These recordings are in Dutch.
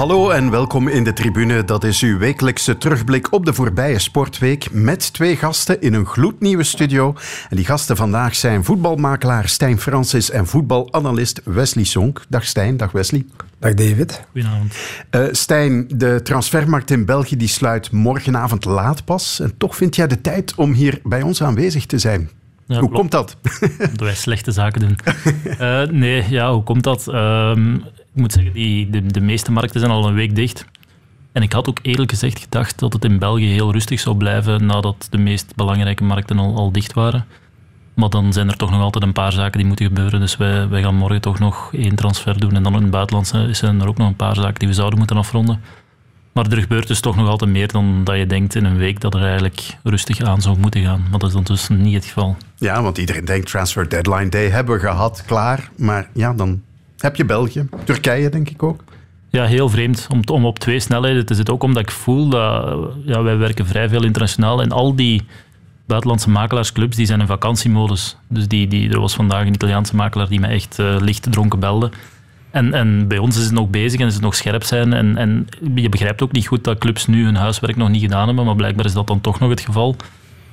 Hallo en welkom in de tribune. Dat is uw wekelijkse terugblik op de voorbije sportweek met twee gasten in een gloednieuwe studio. En die gasten vandaag zijn voetbalmakelaar Stijn Francis en voetbalanalist Wesley Sonk. Dag Stijn, dag Wesley. Dag David. Goedenavond. Uh, Stijn, de transfermarkt in België die sluit morgenavond laat pas. En toch vind jij de tijd om hier bij ons aanwezig te zijn. hoe klopt. komt dat? Dat wij slechte zaken doen. uh, nee, ja, hoe komt dat? Uh, ik moet zeggen, die, de, meeste markten zijn al een week dicht. En ik had ook eerlijk gezegd gedacht dat het in België heel rustig zou blijven nadat de meest belangrijke markten al, al dicht waren. Maar dan zijn er toch nog altijd een paar zaken die moeten gebeuren. Dus wij, wij gaan morgen toch nog één transfer doen. En dan in het buitenland zijn er ook nog een paar zaken die we zouden moeten afronden. Maar er gebeurt dus toch nog altijd meer dan dat je denkt in een week dat er eigenlijk rustig aan zou moeten gaan. Maar dat is dan dus niet het geval. Ja, want iedereen denkt transfer deadline day hebben we gehad, klaar. Maar ja, dan heb je België, Turkije denk ik ook. Ja, heel vreemd om, om op twee snelheden te zitten. Ook omdat ik voel dat ja, wij werken vrij veel internationaal en al die buitenlandse makelaarsclubs die zijn in vakantiemodus. Dus die, die, er was vandaag een Italiaanse makelaar die mij echt uh, licht dronken belde. En, en bij ons is het nog bezig en is het nog scherp zijn. En, en je begrijpt ook niet goed dat clubs nu hun huiswerk nog niet gedaan hebben, maar blijkbaar is dat dan toch nog het geval.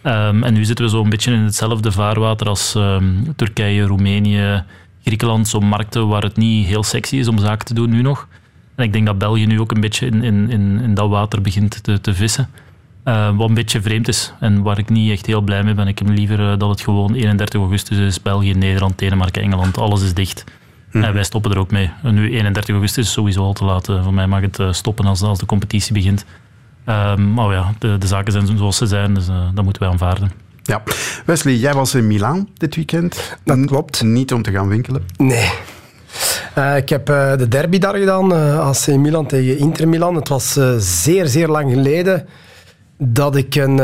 Um, en nu zitten we zo een beetje in hetzelfde vaarwater als um, Turkije, Roemenië, Griekenland. Zo'n markten waar het niet heel sexy is om zaken te doen nu nog. En ik denk dat België nu ook een beetje in, in, in, in dat water begint te, te vissen. Uh, wat een beetje vreemd is en waar ik niet echt heel blij mee ben. Ik heb liever uh, dat het gewoon 31 augustus is. België, Nederland, Denemarken, Engeland. Alles is dicht. Hm. En wij stoppen er ook mee. En nu 31 augustus is sowieso al te laat. Uh, voor mij mag het stoppen als, als de competitie begint. Ehm, maar ja, de, de, zaken zijn zoals ze zijn. Dus dat moeten wij aanvaarden. Ja. Wesley, jij was in Milaan dit weekend. Dat klopt. Niet om te gaan winkelen. Nee. Uh, ik heb uh, de derby daar gedaan, uh, AC Milan tegen Inter Milan. Het was zeer, zeer lang geleden dat ik een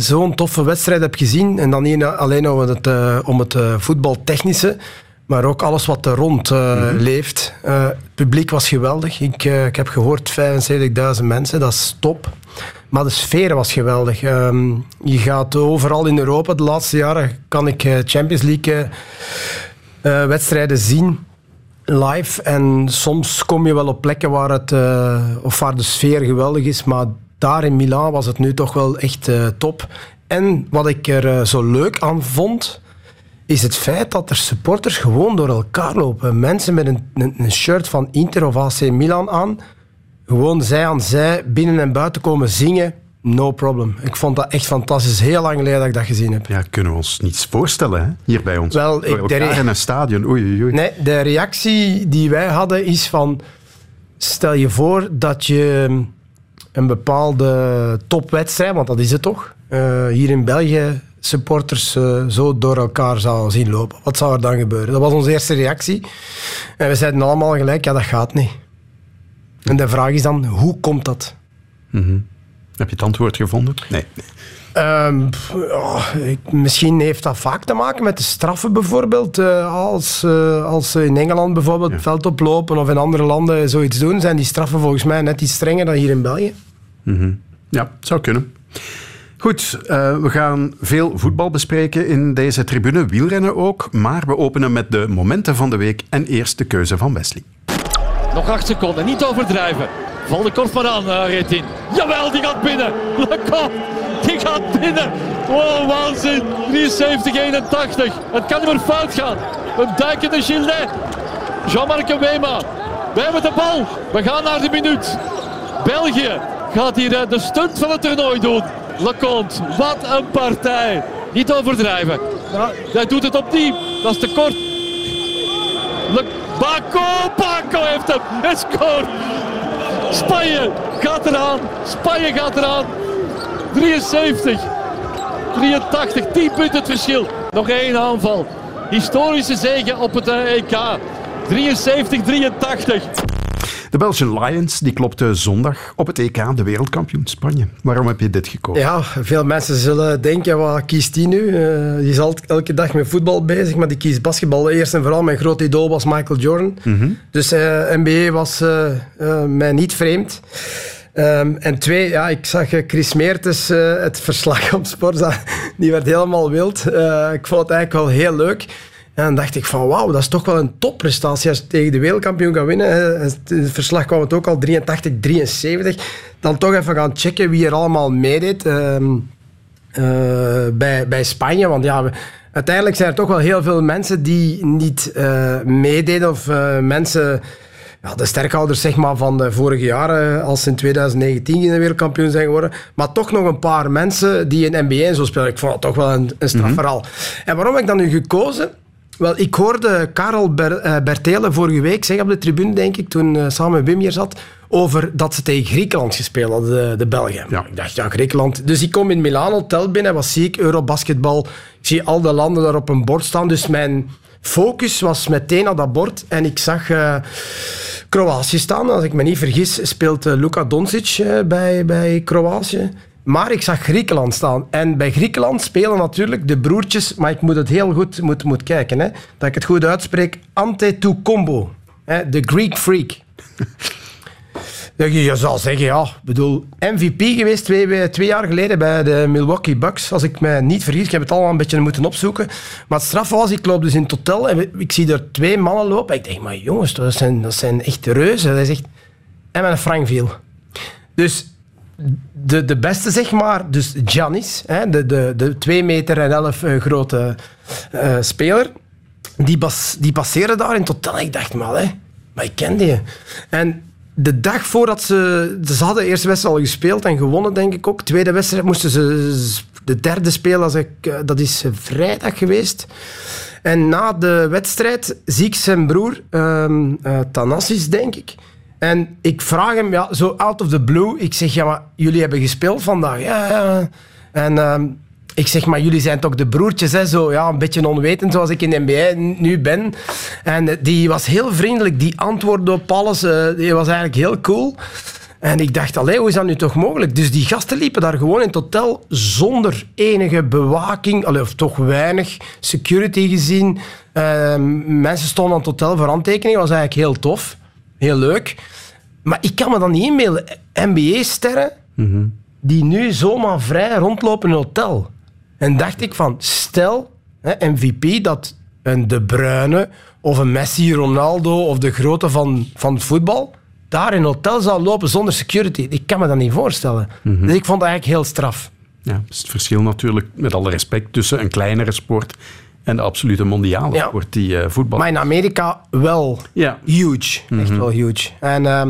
zo'n toffe wedstrijd heb gezien. En dan niet alleen om het, om het voetbaltechnische, maar ook alles wat er rond mm leeft. het publiek was geweldig. Ik, ik heb gehoord 75.000 mensen, dat is top. Maar de sfeer was geweldig. Ehm, je gaat overal in Europa, de laatste jaren kan ik eh, Champions League uh, wedstrijden zien live. En soms kom je wel op plekken waar, het, of waar de sfeer geweldig is. Maar daar in Milaan was het nu toch wel echt top. En wat ik er zo leuk aan vond, is het feit dat er supporters gewoon door elkaar lopen. Mensen met een, een shirt van Inter of AC Milan aan gewoon zij aan zij binnen en buiten komen zingen. No problem. Ik vond dat echt fantastisch. Heel lang geleden dat ik dat gezien heb. Ja, kunnen we ons niets voorstellen hè? hier bij ons. Wel, ik, de in een stadion. Oei, oei. Nee, de reactie die wij hadden is van... Stel je voor dat je een bepaalde topwedstrijd, want dat is het toch, uh, hier in België supporters uh, zo door elkaar zou zien lopen. Wat zou er dan gebeuren? Dat was onze eerste reactie. En we zeiden allemaal gelijk, ja, dat gaat niet. En de vraag is dan, hoe komt dat? Mm Heb je het antwoord gevonden? Nee. Um, oh, ik, misschien heeft dat vaak te maken met de straffen bijvoorbeeld. Uh, als, uh, als ze in Engeland bijvoorbeeld ja. veld oplopen of in andere landen zoiets doen, zijn die straffen volgens mij net iets strenger dan hier in België. Mm -hmm. Ja, zou kunnen. Goed, uh, we gaan veel voetbal bespreken in deze tribune, wielrennen ook. Maar we openen met de momenten van de week en eerst de keuze van Wesley. Nog acht seconden, niet overdrijven. Val de kort maar aan, uh, reed in. Jawel, die gaat binnen. Lekker, die gaat binnen. Wow, waanzin. 73-81. Het kan niet meer fout gaan. Een duikende Gillet. Jean-Marc Wema. Wij hebben de bal. We gaan naar de minuut. België gaat hier uh, de stunt van het toernooi doen. Leconte, wat een partij. Niet overdrijven. Ja, hij doet het opnieuw. Dat is te kort. Le Baco, Baco heeft hem. Hij scoort. Spanje gaat eraan. Spanje gaat eraan. 73. 83, 10 punten het verschil. Nog één aanval. Historische zegen op het EK. 73, 83. De Belgian Lions die klopte zondag op het EK, de wereldkampioen Spanje. Waarom heb je dit gekozen? Ja, veel mensen zullen denken, wat kiest hij nu? Uh, die is elke dag met voetbal bezig, maar die kiest basketbal. Eerst en vooral, mijn groot idool was Michael Jordan. Mm -hmm. Dus uh, NBA was uh, mij niet vreemd. Um, en twee, ja, ik zag Chris Meertens uh, het verslag op Sporza die werd helemaal wild. Uh, ik vond het eigenlijk wel heel leuk. Dan dacht ik van wauw, dat is toch wel een topprestatie als je tegen de wereldkampioen kan winnen. Het verslag kwam het ook al 83, 73. Dan toch even gaan checken wie er allemaal meedeed uh, uh, bij, bij Spanje. Want ja, uiteindelijk zijn er toch wel heel veel mensen die niet uh, meededen. Of uh, mensen, ja, de sterkhouders zeg maar, van de vorige jaren, als ze in 2019 in de wereldkampioen zijn geworden. Maar toch nog een paar mensen die in NBA en zo spelen. Ik vond het toch wel een, een strafverhaal. Mm -hmm. En waarom heb ik dan nu gekozen? Wel, ik hoorde Karel Ber, uh, Bertelen vorige week zeggen op de tribune, denk ik, toen uh, samen met Wim hier zat, over dat ze tegen Griekenland gespeeld hadden, de, de Belgen. Ja. Ik dacht, ja, Griekenland. Dus ik kom in Milaan hotel binnen, wat zie ik? Eurobasketbal. Ik zie al de landen daar op een bord staan. Dus mijn focus was meteen op dat bord. En ik zag uh, Kroatië staan. Als ik me niet vergis, speelt Luka Doncic bij, bij Kroatië. Maar ik zag Griekenland staan. En bij Griekenland spelen natuurlijk de broertjes, maar ik moet het heel goed moet, moet kijken, hè, dat ik het goed uitspreek, Antetokounmpo, hè, de Greek Freak. Je zou zeggen, ja, bedoel, MVP geweest twee, twee jaar geleden bij de Milwaukee Bucks, als ik me niet vergis. Ik heb het allemaal een beetje moeten opzoeken. Maar het straf was, ik loop dus in het hotel en ik zie er twee mannen lopen. Ik denk, maar jongens, dat zijn, dat zijn echt reuzen. Dat is echt... En met een frank viel. Dus de, de beste, zeg maar, dus Giannis, hè, de, de, de 2 meter en 11 uh, grote uh, speler, die, bas, die passeren daar in totaal. Ik dacht, maar, hè, maar ik ken die. En de dag voordat ze... Ze hadden de eerste wedstrijd al gespeeld en gewonnen, denk ik ook. Tweede wedstrijd moesten ze de derde spelen. Als ik, dat is vrijdag geweest. En na de wedstrijd zie ik zijn broer, um, Thanasis, denk ik... En ik vraag hem, ja, zo out of the blue. Ik zeg, ja, maar jullie hebben gespeeld vandaag. Ja, ja. En uh, ik zeg, maar jullie zijn toch de broertjes, hè? Zo, ja, een beetje onwetend zoals ik in NBA nu ben. En die was heel vriendelijk. Die antwoordde op alles. Uh, die was eigenlijk heel cool. En ik dacht, allee, hoe is dat nu toch mogelijk? Dus die gasten liepen daar gewoon in het hotel zonder enige bewaking, of toch weinig security gezien. Uh, mensen stonden aan het hotel voor handtekeningen, was eigenlijk heel tof. Heel leuk. Maar ik kan me dan niet inbeelden. NBA-sterren mm-hmm. die nu zomaar vrij rondlopen in een hotel. En dacht ik van, stel, hè, MVP, dat een De Bruyne of een Messi, Ronaldo of de grote van, van het voetbal daar in een hotel zou lopen zonder security. Ik kan me dat niet voorstellen. Mm-hmm. Dus ik vond het eigenlijk heel straf. Ja, dat is het verschil natuurlijk, met alle respect, tussen een kleinere sport en de absolute mondiale ja. sport, die uh, voetbal. Maar in Amerika wel ja. huge. Echt wel huge. En uh,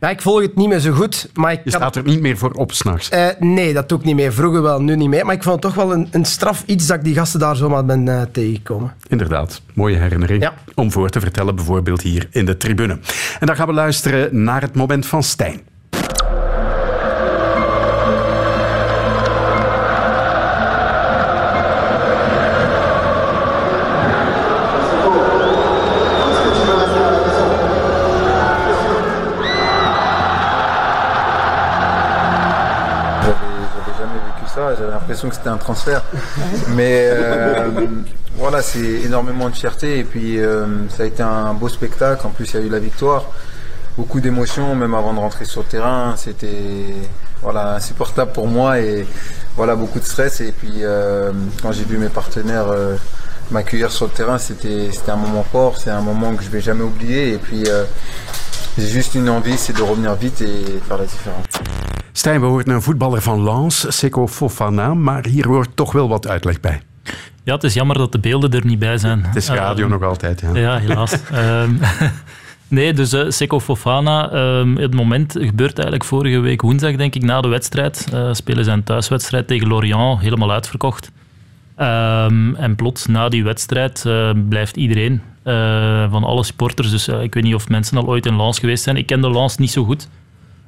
ja, ik volg het niet meer zo goed. Maar ik Je staat er niet meer voor op s'nachts? Uh, nee, dat doe ik niet meer. Vroeger wel, nu niet meer. Maar ik vond het toch wel een, een straf iets dat ik die gasten daar zomaar ben uh, tegengekomen. Inderdaad, mooie herinnering ja. om voor te vertellen, bijvoorbeeld hier in de tribune. En dan gaan we luisteren naar het moment van Stijn. L'impression que c'était un transfert. Mais euh, voilà, c'est énormément de fierté. Et puis euh, ça a été un beau spectacle. En plus, il y a eu la victoire. Beaucoup d'émotions, même avant de rentrer sur le terrain. C'était voilà, insupportable pour moi et voilà, beaucoup de stress. Et puis euh, quand j'ai vu mes partenaires m'accueillir sur le terrain, c'était un moment fort. C'est un moment que je vais jamais oublier. Et puis j'ai juste une envie, c'est de revenir vite et faire la différence. Stijn, we hoorden een voetballer van Lens, Seko Fofana, maar hier hoort toch wel wat uitleg bij. Ja, het is jammer dat de beelden er niet bij zijn. Het is radio uh, nog altijd, ja. Ja, helaas. um, nee, dus uh, Seko Fofana, um, het moment gebeurt eigenlijk vorige week woensdag, denk ik, na de wedstrijd. Uh, spelen zijn thuiswedstrijd tegen Lorient, helemaal uitverkocht. En plots, na die wedstrijd, uh, blijft iedereen van alle supporters, dus ik weet niet of mensen al ooit in Lens geweest zijn. Ik ken de Lens niet zo goed.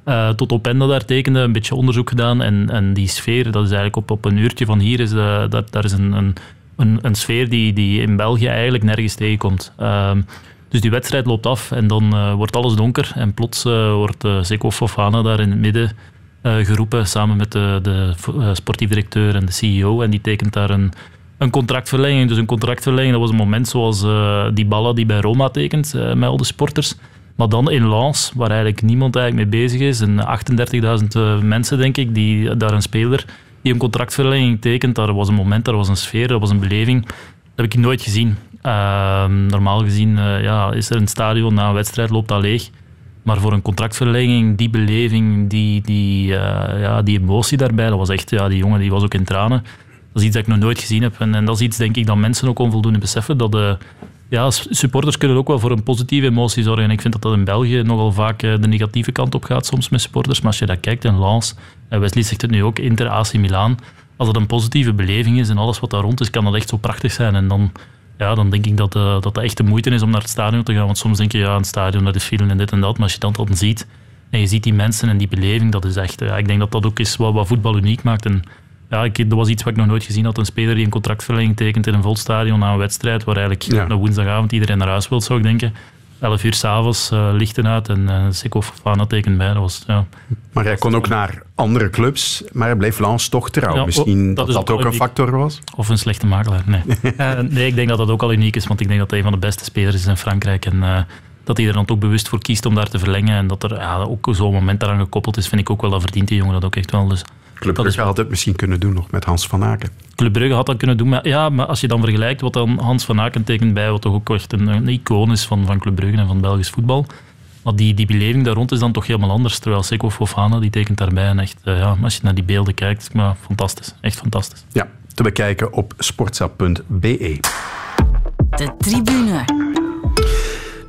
Uh, tot Openda daar tekende, een beetje onderzoek gedaan. En, en die sfeer, dat is eigenlijk op, op een uurtje van hier, is de, dat, daar is een, een, een, sfeer die, die in België eigenlijk nergens tegenkomt. Uh, dus die wedstrijd loopt af en dan uh, wordt alles donker. En plots wordt uh, Fofana daar in het midden geroepen, samen met de, de sportief directeur en de CEO. En die tekent daar een, een contractverlenging. Dus een contractverlenging, dat was een moment zoals die Balla die bij Roma tekent, met al de sporters. Maar dan in Lens, waar eigenlijk niemand eigenlijk mee bezig is, en 38.000 mensen denk ik, die daar een speler die een contractverlenging tekent. Daar was een moment, daar was een sfeer, dat was een beleving. Dat heb ik nooit gezien. Ehm, normaal gezien uh, ja, is er een stadion na een wedstrijd, loopt dat leeg. Maar voor een contractverlenging, die beleving, die, die, uh, ja, die emotie daarbij, dat was echt, ja, die jongen die was ook in tranen. Dat is iets dat ik nog nooit gezien heb. En, en dat is iets, denk ik, dat mensen ook onvoldoende beseffen. Dat de, ja, supporters kunnen ook wel voor een positieve emotie zorgen. En ik vind dat dat in België nogal vaak eh, de negatieve kant op gaat soms met supporters. Maar als je dat kijkt in Lens, en Wesley zegt het nu ook, Inter, AC Milan. Als dat een positieve beleving is en alles wat daar rond is, kan dat echt zo prachtig zijn. En dan, ja, dan denk ik dat, uh, dat echt de moeite is om naar het stadion te gaan. Want soms denk je, ja, een stadion, dat is veel en dit en dat. Maar als je dat dan ziet en je ziet die mensen en die beleving, dat is echt... Ja, ik denk dat dat ook is wat, wat voetbal uniek maakt. En ja, ik, dat was iets wat ik nog nooit gezien had. Een speler die een contractverlenging tekent in een vol stadion na een wedstrijd, waar eigenlijk ja. woensdagavond iedereen naar huis wil, zou ik denken. 11 uur s'avonds, uh, lichten uit en uh, Sikko Fofana tekent bij. Dat was, ja. Maar hij kon ook naar andere clubs, maar hij bleef Lans toch trouw. Ja, Misschien dat, dat, dat ook, een factor was? Of een slechte makelaar, nee. uh, nee, ik denk dat dat ook al uniek is, want ik denk dat hij een van de beste spelers is in Frankrijk. En dat hij er dan ook bewust voor kiest om daar te verlengen. En dat er ja, ook zo'n moment daaraan gekoppeld is, vind ik ook wel, dat verdient die jongen dat ook echt wel. Dus Club Brugge is... had het misschien kunnen doen nog met Hans van Aken. Club Brugge had dat kunnen doen. Maar, ja, maar als je dan vergelijkt wat dan Hans van Aken tekent bij, wat toch ook echt een, een icoon is van, van Club Brugge en van Belgisch voetbal. Maar die, die beleving daar rond is dan toch helemaal anders. Terwijl Seko Fofana, die tekent daarbij. En echt, uh, ja, als je naar die beelden kijkt, maar fantastisch. Echt fantastisch. Ja, te bekijken op sportsa.be. De tribune.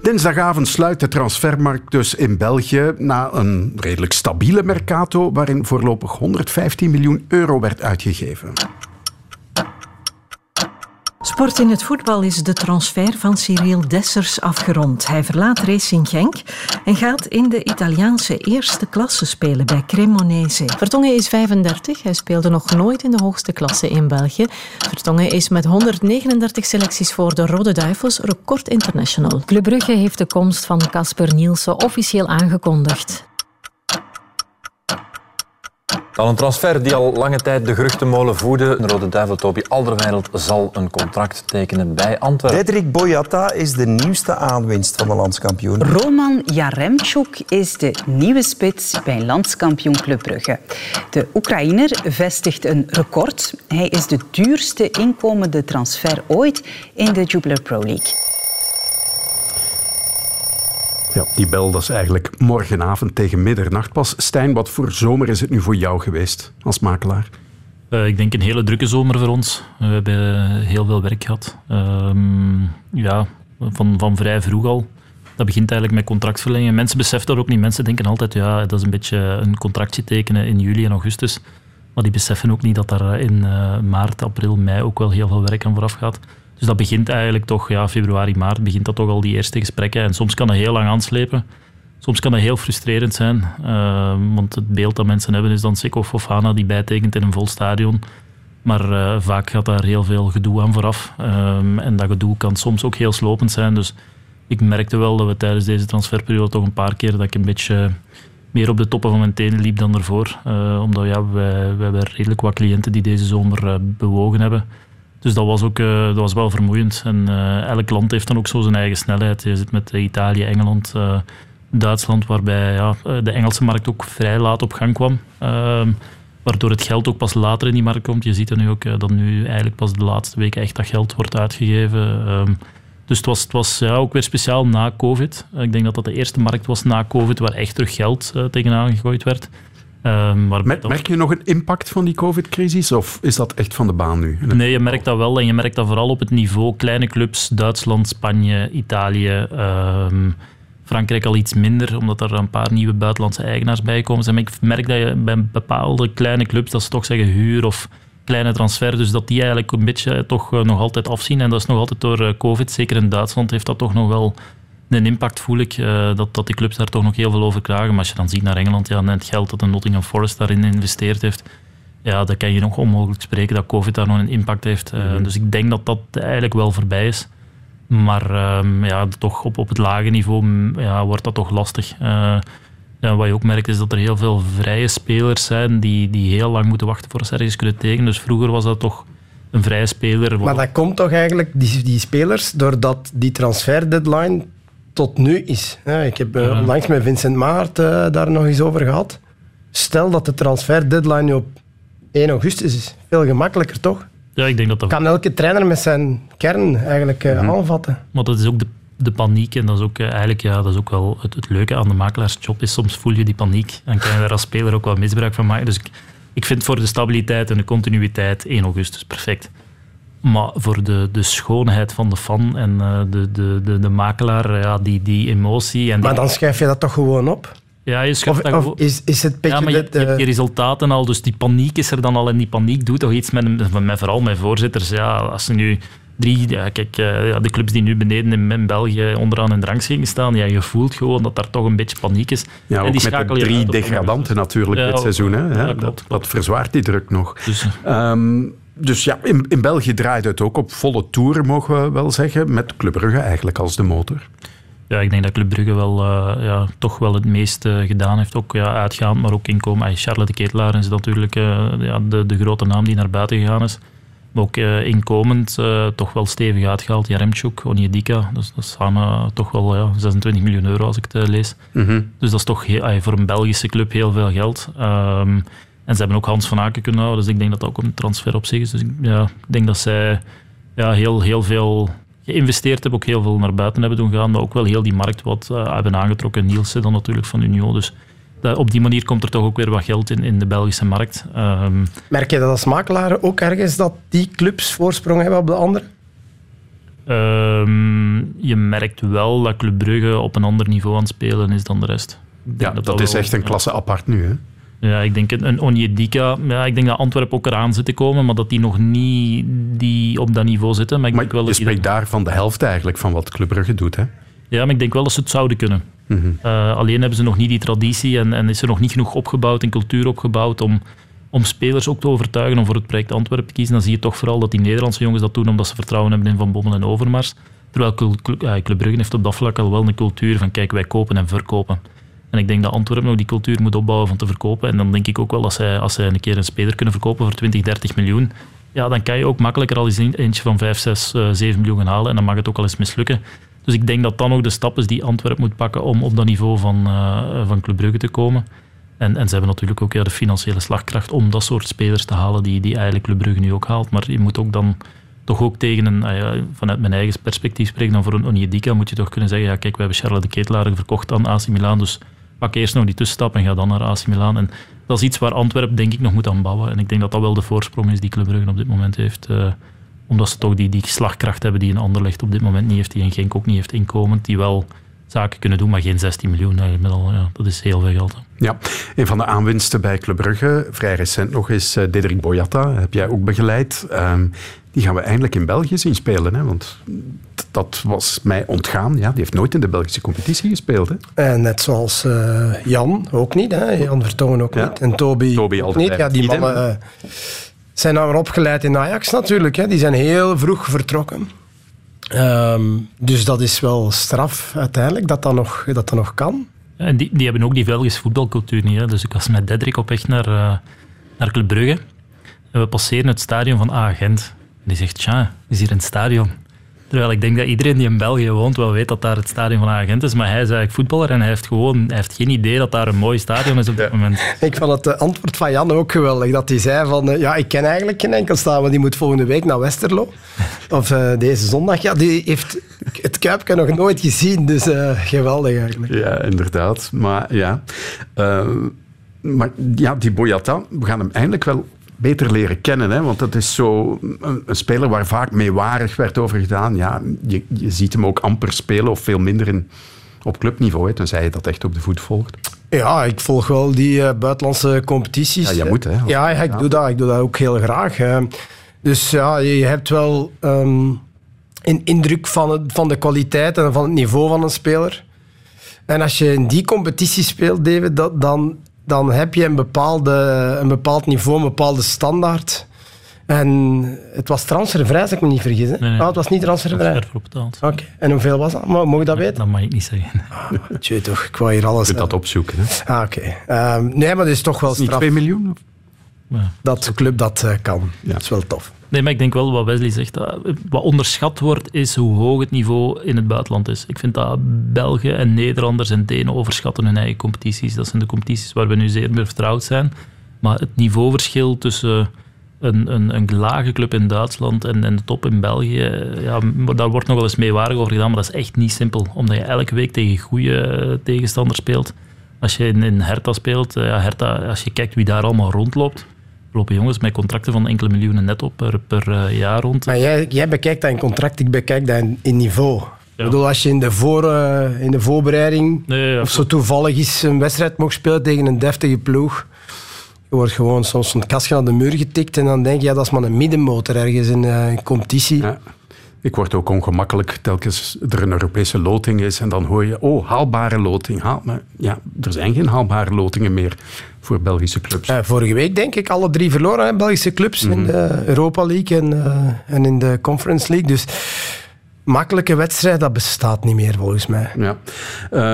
Dinsdagavond sluit de transfermarkt dus in België na een redelijk stabiele mercato waarin voorlopig 115 miljoen euro werd uitgegeven. Sport in het voetbal is de transfer van Cyril Dessers afgerond. Hij verlaat Racing Genk en gaat in de Italiaanse eerste klasse spelen bij Cremonese. Vertongen is 35. Hij speelde nog nooit in de hoogste klasse in België. Vertongen is met 139 selecties voor de Rode Duivels record international. Club Brugge heeft de komst van Casper Nielsen officieel aangekondigd. Een transfer die al lange tijd de geruchtenmolen voedde. De Rode Duivel Toby Alderweireld zal een contract tekenen bij Antwerpen. Frederik Boyata is de nieuwste aanwinst van de landskampioen. Roman Jaremchuk is de nieuwe spits bij landskampioen Club Brugge. De Oekraïner vestigt een record. Hij is de duurste inkomende transfer ooit in de Jubiler Pro League. Ja, die bel dat is eigenlijk morgenavond tegen middernacht pas. Stijn, wat voor zomer is het nu voor jou geweest als makelaar? Uh, ik denk een hele drukke zomer voor ons. We hebben heel veel werk gehad. Uh, ja, van, van vrij vroeg al. Dat begint eigenlijk met contractverlengingen. Mensen beseffen dat ook niet. Mensen denken altijd, ja, dat is een beetje een contractje tekenen in juli en augustus. Maar die beseffen ook niet dat daar in uh, maart, april, mei ook wel heel veel werk aan vooraf gaat. Dus dat begint eigenlijk toch, ja, februari, maart, begint dat toch al die eerste gesprekken. En soms kan dat heel lang aanslepen. Soms kan dat heel frustrerend zijn. Uh, want het beeld dat mensen hebben is dan Seko Fofana die bijtekent in een vol stadion. Maar uh, vaak gaat daar heel veel gedoe aan vooraf. Um, en dat gedoe kan soms ook heel slopend zijn. Dus ik merkte wel dat we tijdens deze transferperiode toch een paar keer dat ik een beetje meer op de toppen van mijn tenen liep dan ervoor. Omdat ja, wij hebben redelijk wat cliënten die deze zomer bewogen hebben. Dus dat was ook uh, dat was wel vermoeiend. En uh, elk land heeft dan ook zo zijn eigen snelheid. Je zit met Italië, Engeland, Duitsland, waarbij ja, de Engelse markt ook vrij laat op gang kwam. Ehm, waardoor het geld ook pas later in die markt komt. Je ziet er nu ook dat nu eigenlijk pas de laatste weken echt dat geld wordt uitgegeven. Um, dus het was, het was ja, ook weer speciaal na COVID. Ik denk dat dat de eerste markt was na COVID waar echt terug geld tegenaan gegooid werd. Um, merk je nog een impact van die COVID-crisis of is dat echt van de baan nu? Nee, je merkt dat wel en je merkt dat vooral op het niveau kleine clubs, Duitsland, Spanje, Italië, um, Frankrijk al iets minder, omdat er een paar nieuwe buitenlandse eigenaars bij komen. Maar ik merk dat je bij bepaalde kleine clubs, dat ze toch zeggen huur of kleine transfer, dus dat die eigenlijk een beetje toch eh, nog altijd afzien. En dat is nog altijd door eh, COVID, zeker in Duitsland heeft dat toch nog wel een impact voel ik uh, dat, dat die clubs daar toch nog heel veel over klagen. Maar als je dan ziet naar Engeland, ja, het geld dat de Nottingham Forest daarin geïnvesteerd heeft, ja, dan kan je nog onmogelijk spreken dat COVID daar nog een impact heeft. Uh, Dus ik denk dat dat eigenlijk wel voorbij is. Maar uh, ja, toch op, op het lage niveau ja, wordt dat toch lastig. Uh, ja, wat je ook merkt is dat er heel veel vrije spelers zijn die, die heel lang moeten wachten voor ze ergens kunnen tekenen. Dus vroeger was dat toch een vrije speler. Maar dat komt toch eigenlijk, die, die spelers, doordat die transfer deadline tot nu is. ik heb uh, onlangs met Vincent Maart uh, daar nog eens over gehad. Stel dat de transfer deadline nu op 1 augustus is veel gemakkelijker, toch? Ja, ik denk dat dat... Kan elke trainer met zijn kern eigenlijk uh, aanvatten. Maar dat is ook de, de paniek en dat is ook eigenlijk ja, dat is ook wel het, het leuke aan de makelaarsjob is soms voel je die paniek en kan je daar als speler ook wel misbruik van maken. Dus ik, ik vind voor de stabiliteit en de continuïteit 1 augustus perfect. Maar voor de, de schoonheid van de fan en uh, de, de, de, de makelaar, ja, die, die emotie... En die... Maar dan schrijf je dat toch gewoon op? Ja, je of, dat of is, is het ja, maar je, je, hebt die resultaten al, dus die paniek is er dan al. En die paniek doet toch iets met, met vooral met voorzitters. Ja, als ze nu drie, ja, kijk, uh, de clubs die nu beneden in, in België onderaan in de rangschiking staan, ja, je voelt gewoon dat daar toch een beetje paniek is. Ja, en ook die met de drie degradanten natuurlijk ja, dit seizoen. Hè? Ja, dat, klopt, dat verzwaart die druk nog. Dus, um, dus ja, in, in België draait het ook op volle toeren, mogen we wel zeggen, met Club Brugge eigenlijk als de motor. Ja, ik denk dat Club Brugge wel, uh, ja, toch wel het meeste gedaan heeft. Ook ja, uitgaand, maar ook inkomen. Ay, Charlotte de Ketelaar is natuurlijk uh, ja, de, de grote naam die naar buiten gegaan is. Maar ook inkomend toch wel stevig uitgehaald. Jaremchuk, Onyedika, dus dat is samen toch wel ja, 26 miljoen euro als ik het lees. Mm -hmm. Dus dat is toch heel, ay, voor een Belgische club heel veel geld. Um, en ze hebben ook Hans van Aken kunnen houden, dus ik denk dat dat ook een transfer op zich is. Dus ik, ja, ik denk dat zij ja, heel, heel veel geïnvesteerd hebben, ook heel veel naar buiten hebben doen gaan, maar ook wel heel die markt wat uh, hebben aangetrokken. Nielsen dan natuurlijk van Union. Dus dat, op die manier komt er toch ook weer wat geld in, in de Belgische markt. Um, Merk je dat als makelaar ook ergens dat die clubs voorsprong hebben op de andere? Um, je merkt wel dat Club Brugge op een ander niveau aan het spelen is dan de rest. Ja, dat, dat is echt een klasse apart nu, hè? Ja, ik denk een, een Onyedika. Ja, ik denk dat Antwerpen ook eraan zit te komen, maar dat die nog niet die op dat niveau zitten. Maar, ik maar denk wel je dat spreekt daar van de helft eigenlijk van wat Club Brugge doet, hè? Ja, maar ik denk wel dat ze het zouden kunnen. Mm -hmm. uh, alleen hebben ze nog niet die traditie en, en, is er nog niet genoeg opgebouwd en cultuur opgebouwd om, om spelers ook te overtuigen om voor het project Antwerpen te kiezen. Dan zie je toch vooral dat die Nederlandse jongens dat doen omdat ze vertrouwen hebben in Van Bommel en Overmars. Terwijl Club Brugge heeft op dat vlak al wel een cultuur van kijk, wij kopen en verkopen. En ik denk dat Antwerpen nog die cultuur moet opbouwen van te verkopen. En dan denk ik ook wel dat zij, als zij een keer een speler kunnen verkopen voor 20, 30 miljoen, ja, dan kan je ook makkelijker al eens eentje van 5, 6, uh, 7 miljoen halen. En dan mag het ook al eens mislukken. Dus ik denk dat dan ook de stap is die Antwerpen moet pakken om op dat niveau van, uh, van Club Brugge te komen. En, en ze hebben natuurlijk ook ja, de financiële slagkracht om dat soort spelers te halen die, die eigenlijk Club Brugge nu ook haalt. Maar je moet ook dan toch ook tegen een, uh, vanuit mijn eigen perspectief spreken, dan voor een Onyedika moet je toch kunnen zeggen, ja kijk, we hebben Charles de Ketelaar verkocht aan AC Milan, dus pak eerst nog die tussenstap en ga dan naar AC Milan. En dat is iets waar Antwerpen denk ik nog moet aan bouwen. En ik denk dat dat wel de voorsprong is die Club Brugge op dit moment heeft. Uh, omdat ze toch die, die slagkracht hebben die een Anderlecht op dit moment niet heeft, die een Genk ook niet heeft inkomend, die wel zaken kunnen doen, maar geen 16 miljoen. Al, ja, dat is heel veel geld. Ja, een van de aanwinsten bij Club Brugge, vrij recent nog, is uh, Diederik Boyata. Heb jij ook begeleid. Um, die gaan we eindelijk in België zien spelen. Hè? Want dat was mij ontgaan. Ja, die heeft nooit in de Belgische competitie gespeeld. Hè? En net zoals uh, Jan ook niet. Hè? Jan Vertongen ook ja. niet. En Toby, Toby ook niet. Ja, die mannen uh, zijn nou opgeleid in Ajax natuurlijk. Hè? Die zijn heel vroeg vertrokken. Um, dus dat is wel straf uiteindelijk dat dat nog, dat dat nog kan. En die, die hebben ook die Belgische voetbalcultuur niet. Hè? Dus ik was met Dedrick op weg naar, uh, naar Club. En we passeren het stadion van A-Gent. En die zegt, tja, is hier het stadion. Terwijl ik denk dat iedereen die in België woont wel weet dat daar het stadion van Agent is. Maar hij is eigenlijk voetballer en hij heeft gewoon hij heeft geen idee dat daar een mooi stadion is op dit ja. moment. Ik vond het antwoord van Jan ook geweldig. Dat hij zei van, uh, ja, ik ken eigenlijk geen enkel stadion. Want die moet volgende week naar Westerlo. Of uh, deze zondag. Ja, die heeft het Kuipje nog nooit gezien. Dus uh, geweldig eigenlijk. Ja, inderdaad. Maar ja... maar ja, die Boyata, we gaan hem eindelijk wel beter leren kennen. Hè? Want dat is zo een, een, speler waar vaak meewarig werd over gedaan. Ja, je, je ziet hem ook amper spelen of veel minder in, op clubniveau. Hè, tenzij je dat echt op de voet volgt. Ja, ik volg wel die uh, buitenlandse competities. Ja, je moet hè. Ja, ja, ik, doe dat, ik doe dat ook heel graag. Hè. Dus ja, je hebt wel um, een indruk van, het, van de kwaliteit en van het niveau van een speler. En als je in die competitie speelt, David, dat, dan dan heb je een, bepaalde, een bepaald niveau, een bepaalde standaard. En het was transfervrij, als ik me niet vergis. Hè? Nee, nee. Oh, het was niet transfervrij? Transfer betaald. Oké. Okay. En hoeveel was dat? Mag ik dat weten? Dat mag ik niet zeggen. Ah, tjie, toch, ik wou hier alles... Je kunt dat opzoeken. Hè? Ah, oké. Okay. Um, nee, maar dat is toch wel straf. Niet 2 miljoen? Of? Ja. Dat de club dat uh, kan. Ja. Dat is wel tof. Nee, maar ik denk wel wat Wesley zegt. Wat onderschat wordt, is hoe hoog het niveau in het buitenland is. Ik vind dat Belgen en Nederlanders en Denen overschatten hun eigen competities. Dat zijn de competities waar we nu zeer meer vertrouwd zijn. Maar het niveauverschil tussen een, een, een lage club in Duitsland en, en de top in België, ja, daar wordt nog wel eens meewarig over gedaan, maar dat is echt niet simpel. Omdat je elke week tegen goede eh, tegenstanders speelt. Als je in, in Hertha speelt, eh, ja, Hertha, als je kijkt wie daar allemaal rondloopt, lopen jongens met contracten van enkele miljoenen netto per, per uh, jaar rond. Maar jij, jij bekijkt dat in contract, ik bekijk dat in, in niveau. Ja. Ik bedoel, als je in de, voor, uh, in de voorbereiding Nee, ja, of zo toevallig eens een wedstrijd mocht spelen tegen een deftige ploeg, je wordt gewoon soms een kastje aan de muur getikt en dan denk je, ja, dat is maar een middenmotor ergens in uh, een competitie. Ja. Ik word ook ongemakkelijk telkens er een Europese loting is en dan hoor je, oh, haalbare loting. Haal, maar ja, er zijn geen haalbare lotingen meer voor Belgische clubs. Uh, vorige week denk ik alle drie verloren, hè, Belgische clubs, mm -hmm. in de Europa League en, uh, en in de Conference League. Dus makkelijke wedstrijd, dat bestaat niet meer volgens mij. Ja.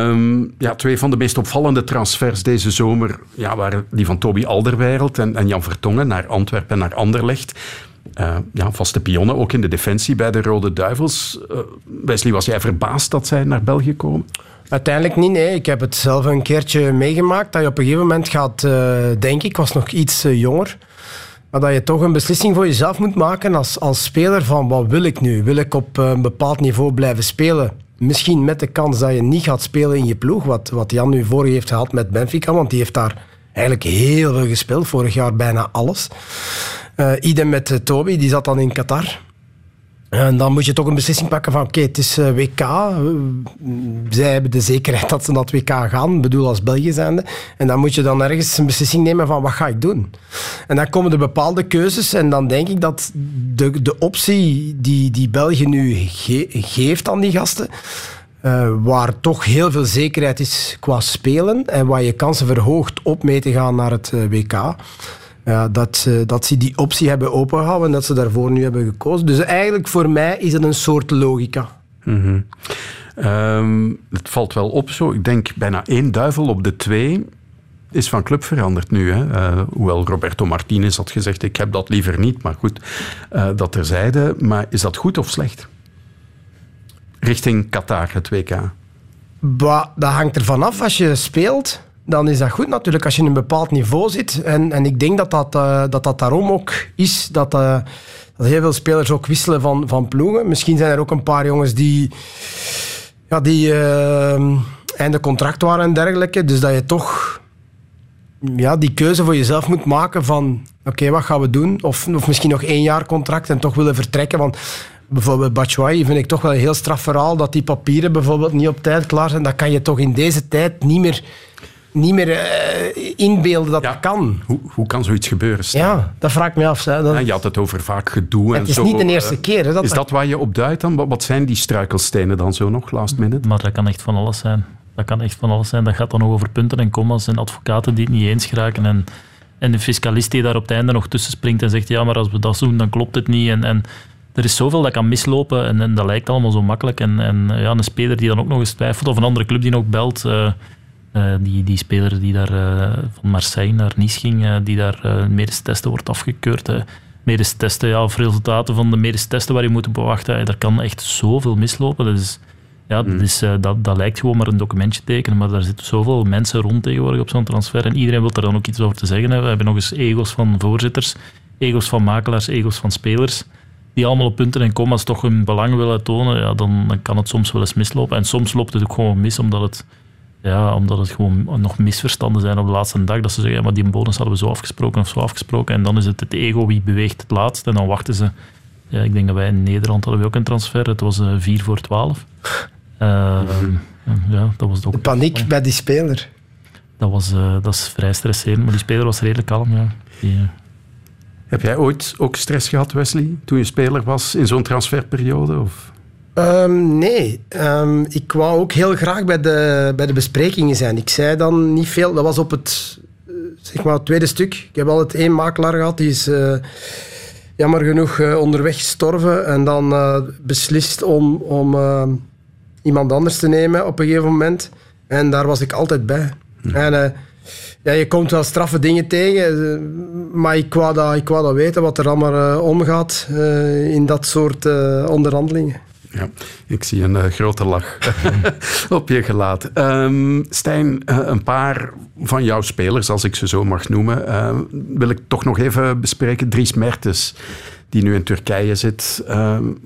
Um, ja, twee van de meest opvallende transfers deze zomer ja, waren die van Toby Alderweireld en, en Jan Vertongen naar Antwerpen en naar Anderlecht. Uh, ja, vaste pionnen, ook in de defensie bij de Rode Duivels. Uh, Wesley, was jij verbaasd dat zij naar België komen? Uiteindelijk niet, nee. Ik heb het zelf een keertje meegemaakt. Dat je op een gegeven moment gaat uh, denken, ik was nog iets jonger, maar dat je toch een beslissing voor jezelf moet maken als, als speler van wat wil ik nu? Wil ik op een bepaald niveau blijven spelen? Misschien met de kans dat je niet gaat spelen in je ploeg, wat, wat Jan nu vorig heeft gehad met Benfica, want die heeft daar eigenlijk heel veel gespeeld, vorig jaar bijna alles. Uh, idem met Toby, die zat dan in Qatar. En dan moet je toch een beslissing pakken van oké, het is uh, WK. Zij hebben de zekerheid dat ze naar het WK gaan, ik bedoel als België zijnde. En dan moet je dan ergens een beslissing nemen van wat ga ik doen? En dan komen er bepaalde keuzes en dan denk ik dat de, de optie die, die België nu ge geeft aan die gasten, waar toch heel veel zekerheid is qua spelen en waar je kansen verhoogt op mee te gaan naar het WK ja, dat, uh, dat ze die optie hebben opengehouden en dat ze daarvoor nu hebben gekozen. Dus eigenlijk voor mij is het een soort logica. Mm -hmm. um, het valt wel op zo. Ik denk bijna één duivel op de twee is van club veranderd nu. Hè? Uh, hoewel Roberto Martinez had gezegd, ik heb dat liever niet. Maar goed, uh, dat terzijde. Maar is dat goed of slecht? Richting Qatar, het WK. Bah, dat hangt ervan af als je speelt dan is dat goed natuurlijk als je in een bepaald niveau zit. En, en ik denk dat dat, uh, dat dat daarom ook is dat, uh, dat heel veel spelers ook wisselen van, van ploegen. Misschien zijn er ook een paar jongens die, ja, die uh, einde contract waren en dergelijke. Dus dat je toch ja, die keuze voor jezelf moet maken van oké, wat gaan we doen? Of, of misschien nog één jaar contract en toch willen vertrekken. Want bijvoorbeeld Batshuayi vind ik toch wel een heel straf verhaal dat die papieren bijvoorbeeld niet op tijd klaar zijn. Dat kan je toch in deze tijd niet meer niet meer uh, inbeelden dat ja, dat kan. Hoe, hoe kan zoiets gebeuren? Stan? Ja, dat vraag ik me af. Hè. Dat... Ja, je had het over vaak gedoe en Het is zo. niet de eerste keer. Hè, dat is dat waar je op duidt dan? Wat zijn die struikelstenen dan zo nog, last minute? Maar dat kan echt van alles zijn. Dat kan echt van alles zijn. Dat gaat dan nog over punten en commas en advocaten die het niet eens geraken en, en de fiscalist die daar op het einde nog tussen springt en zegt ja, maar als we dat doen, dan klopt het niet. En, en er is zoveel dat kan mislopen en, en dat lijkt allemaal zo makkelijk. En, en ja, een speler die dan ook nog eens twijfelt of een andere club die nog belt... Uh, Uh, die, die speler die daar uh, van Marseille naar Nice ging, uh, die daar medische testen wordt afgekeurd. medische testen, ja, of resultaten van de medische testen waar je moet op wachten. daar kan echt zoveel mislopen. Dat, is, ja, dat, is, dat, dat lijkt gewoon maar een documentje tekenen, maar daar zitten zoveel mensen rond tegenwoordig op zo'n transfer. En iedereen wil er dan ook iets over te zeggen. Hè. We hebben nog eens egos van voorzitters, egos van makelaars, egos van spelers die allemaal op punten en commas toch hun belang willen tonen, ja, dan, dan kan het soms wel eens mislopen. En soms loopt het ook gewoon mis, omdat het ja, omdat het gewoon nog misverstanden zijn op de laatste dag. Dat ze zeggen, ja, maar die bonus hadden we zo afgesproken of zo afgesproken. En dan is het het ego wie beweegt het laatst. En dan wachten ze. Ja, ik denk dat wij in Nederland hadden we ook een transfer. Het was uh, 4 voor 12. Uh, mm-hmm. ja, dat was ook de paniek bij die speler. Dat, was, uh, dat is vrij stresserend. Maar die speler was redelijk kalm. Ja. Die, Heb jij ooit ook stress gehad, Wesley, toen je speler was in zo'n transferperiode? Of? Um, nee, um, ik wou ook heel graag bij de, bij de besprekingen zijn. Ik zei dan niet veel. Dat was op het, zeg maar, het tweede stuk. Ik heb altijd één makelaar gehad, die is uh, jammer genoeg uh, onderweg gestorven. En dan uh, beslist om, om iemand anders te nemen op een gegeven moment. En daar was ik altijd bij. Hm. En, ja, je komt wel straffe dingen tegen, maar ik wou dat, ik wou dat weten wat er allemaal omgaat in dat soort onderhandelingen. Ja, ik zie een uh, grote lach op je gelaat. Um, Stijn, uh, een paar van jouw spelers, als ik ze zo mag noemen, uh, wil ik toch nog even bespreken. Dries Mertens, die nu in Turkije zit.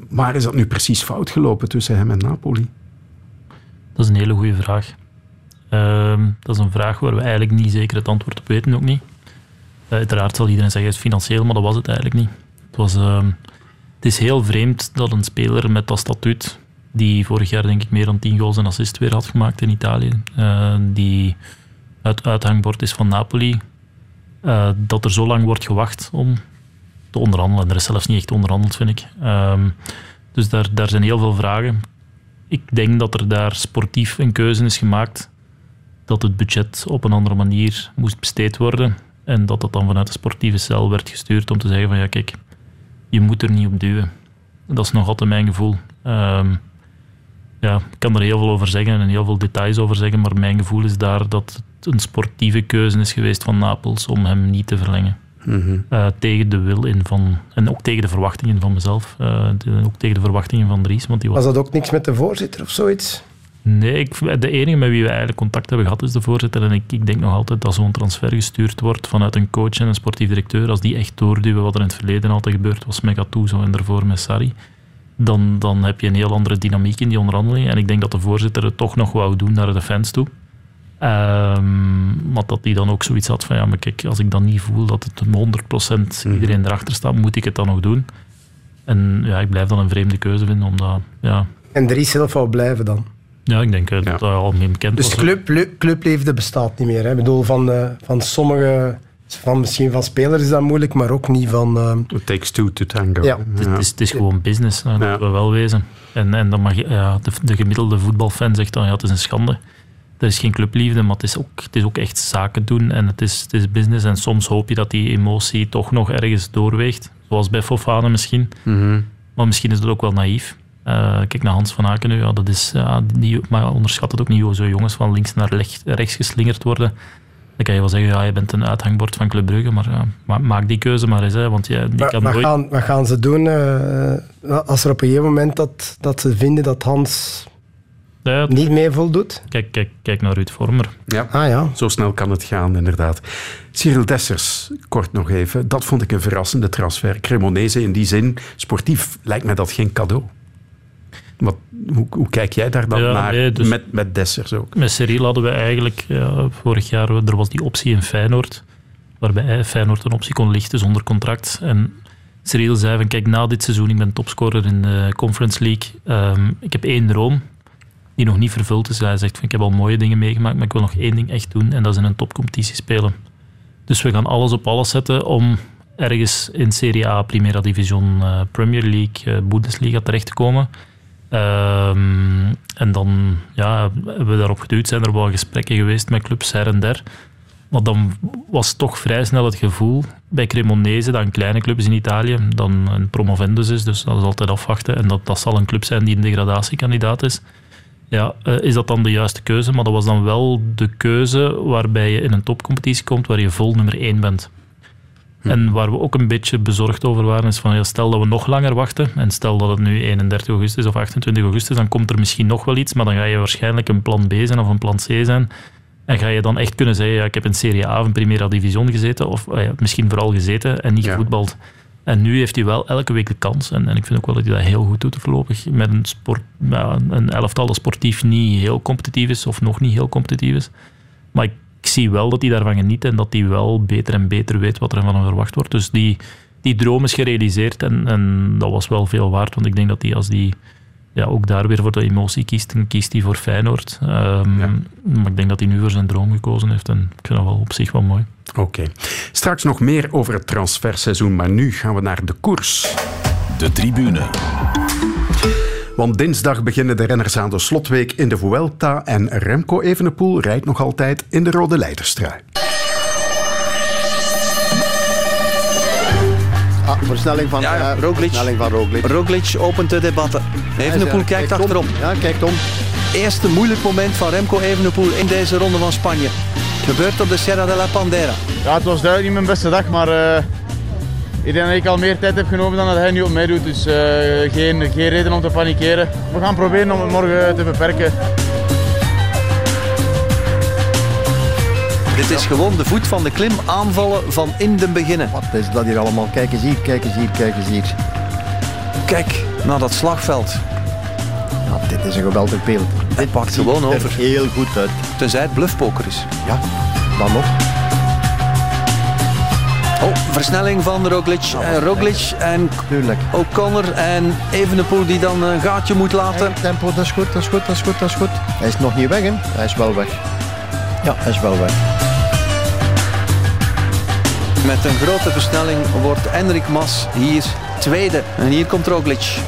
waar is dat nu precies fout gelopen tussen hem en Napoli? Dat is een hele goede vraag. Ehm, dat is een vraag waar we eigenlijk niet zeker het antwoord op weten, ook niet. uiteraard zal iedereen zeggen het financieel, maar dat was het eigenlijk niet. Het was... Ehm, het is heel vreemd dat een speler met dat statuut, die vorig jaar denk ik meer dan 10 goals en assists weer had gemaakt in Italië, uh, die het uithangbord is van Napoli, uh, dat er zo lang wordt gewacht om te onderhandelen. Er is zelfs niet echt onderhandeld, vind ik. Uh, dus daar, daar zijn heel veel vragen. Ik denk dat er daar sportief een keuze is gemaakt dat het budget op een andere manier moest besteed worden en dat dat dan vanuit de sportieve cel werd gestuurd om te zeggen van ja kijk, je moet er niet op duwen. Dat is nog altijd mijn gevoel. Um, ja, ik kan er heel veel over zeggen en heel veel details over zeggen, maar mijn gevoel is daar dat het een sportieve keuze is geweest van Napels om hem niet te verlengen. Mm tegen de wil in van, en ook tegen de verwachtingen van mezelf, uh, ook tegen de verwachtingen van Dries. Want die was... was dat ook niks met de voorzitter of zoiets? Nee, ik, de enige met wie we eigenlijk contact hebben gehad is de voorzitter. En ik, ik denk nog altijd dat zo'n transfer gestuurd wordt vanuit een coach en een sportief directeur. Als die echt doorduwen wat er in het verleden altijd gebeurd was met Gattuso en daarvoor met Sarri. Dan, dan heb je een heel andere dynamiek in die onderhandeling. En ik denk dat de voorzitter het toch nog wou doen naar de fans toe. Um, maar dat hij dan ook zoiets had van, ja, maar kijk, als ik dan niet voel dat het 100% mhm. iedereen erachter staat, moet ik het dan nog doen? En ja, ik blijf dan een vreemde keuze vinden, omdat, ja... En Dries zelf wou blijven dan? Ja, ik denk dat dat al meer bekend dus was. Dus club, clubleefde bestaat niet meer. Hè? Ik bedoel, van, uh, van sommige... Van, misschien van spelers is dat moeilijk, maar ook niet van... Uh... It takes two to tango. Ja. Het, is, het is gewoon business, dat ja. we wel wezen. En, en dan mag je, ja, de, de, gemiddelde voetbalfan zegt dan, ja, het is een schande. Er is geen clubliefde, maar het is ook, het is ook echt zaken doen en het is, het is business. En soms hoop je dat die emotie toch nog ergens doorweegt. Zoals bij Fofana misschien. Mm -hmm. Maar misschien is dat ook wel naïef. Uh, kijk naar Hans van Aken nu, ja, dat is, ja, die, maar onderschat het ook niet, zo jongens van links naar rechts geslingerd worden. Dan kan je wel zeggen, ja, je bent een uithangbord van Club Brugge, maar ja, maak die keuze maar eens. Hè, want je, die kan wat, nooit... gaan, wat gaan ze doen uh, als er op een gegeven moment dat, dat ze vinden dat Hans ja, niet meer voldoet? Kijk, kijk, kijk naar Ruud Vormer. Ja. Ah, ja, zo snel kan het gaan, inderdaad. Cyril Dessers, kort nog even. Dat vond ik een verrassende transfer. Cremonese in die zin, sportief, lijkt mij dat geen cadeau. Wat, hoe, hoe, kijk jij daar dan naar dus met, met Dessers ook? Met Cyril hadden we eigenlijk ja, vorig jaar, er was die optie in Feyenoord, waarbij Feyenoord een optie kon lichten zonder contract. En Cyril zei van kijk, na dit seizoen, ik ben topscorer in de Conference League, um, ik heb één droom die nog niet vervuld is. Hij zegt van ik heb al mooie dingen meegemaakt, maar ik wil nog één ding echt doen en dat is in een topcompetitie spelen. Dus we gaan alles op alles zetten om ergens in Serie A, Primera Division, uh, Premier League, uh, Bundesliga terecht te komen. Um, en dan ja, hebben we daarop geduwd. Zijn er wel gesprekken geweest met clubs her en der. Maar dan was toch vrij snel het gevoel bij Cremonese, dat een kleine club is in Italië, dan een promovendus is, dus dat is altijd afwachten. En dat, dat zal een club zijn die een degradatiekandidaat is. Ja, uh, is dat dan de juiste keuze? Maar dat was dan wel de keuze waarbij je in een topcompetitie komt waar je vol nummer 1 bent. Hm. En waar we ook een beetje bezorgd over waren, is van ja, stel dat we nog langer wachten, en stel dat het nu 31 augustus of 28 augustus, dan komt er misschien nog wel iets, maar dan ga je waarschijnlijk een plan B zijn of een plan C zijn. En ga je dan echt kunnen zeggen, ja, ik heb in Serie A of in Primera Division gezeten, of ah ja, misschien vooral gezeten en niet gevoetbald. En nu heeft hij wel elke week de kans. En, en ik vind ook wel dat hij dat heel goed doet voorlopig. Met een, sport, ja, een elftal dat sportief niet heel competitief is, of nog niet heel competitief is. Maar ik ik zie wel dat hij daarvan geniet en dat hij wel beter en beter weet wat er van hem verwacht wordt. Dus die, die droom is gerealiseerd en, en dat was wel veel waard. Want ik denk dat hij als die ja, ook daar weer voor de emotie kiest, dan kiest hij voor Feyenoord. Um, Maar ik denk dat hij nu voor zijn droom gekozen heeft en ik vind dat wel op zich wel mooi. Oké. Straks nog meer over het transferseizoen, maar nu gaan we naar de koers. De tribune. Want dinsdag beginnen de renners aan de slotweek in de Vuelta en Remco Evenepoel rijdt nog altijd in de rode leiderstrui. Ah, versnelling van, ja, ja. Uh, Roglic. Versnelling van Roglic. Roglic opent de debatten. Evenepoel kijkt, kijkt achterom. Ja, kijkt om. Eerste moeilijk moment van Remco Evenepoel in deze ronde van Spanje. Gebeurt op de Sierra de la Pandera. Ja, het was duidelijk niet mijn beste dag, maar uh, Ik denk dat ik al meer tijd heb genomen dan dat hij nu op mij doet. Dus uh, geen, geen reden om te panikeren. We gaan proberen om het morgen te beperken. Dit is gewoon de voet van de klim aanvallen van in de beginnen. Wat is dat hier allemaal? Kijk eens hier, kijk eens hier, kijk eens hier. Kijk naar dat slagveld. Ja, dit is een geweldig beeld. Dit pakt gewoon over. heel goed uit. Tenzij het bluffpoker is. Ja, dan nog. Oh, versnelling van Roglic. Uh, Roglic en O'Connor en Evenepoel die dan een gaatje moet laten. tempo, dat is goed, dat is goed, dat is goed, dat is goed. Hij is nog niet weg, hè? Hij is wel weg. Ja, hij is wel weg. Met een grote versnelling wordt Enrik Mas hier tweede. En hier komt Roglic.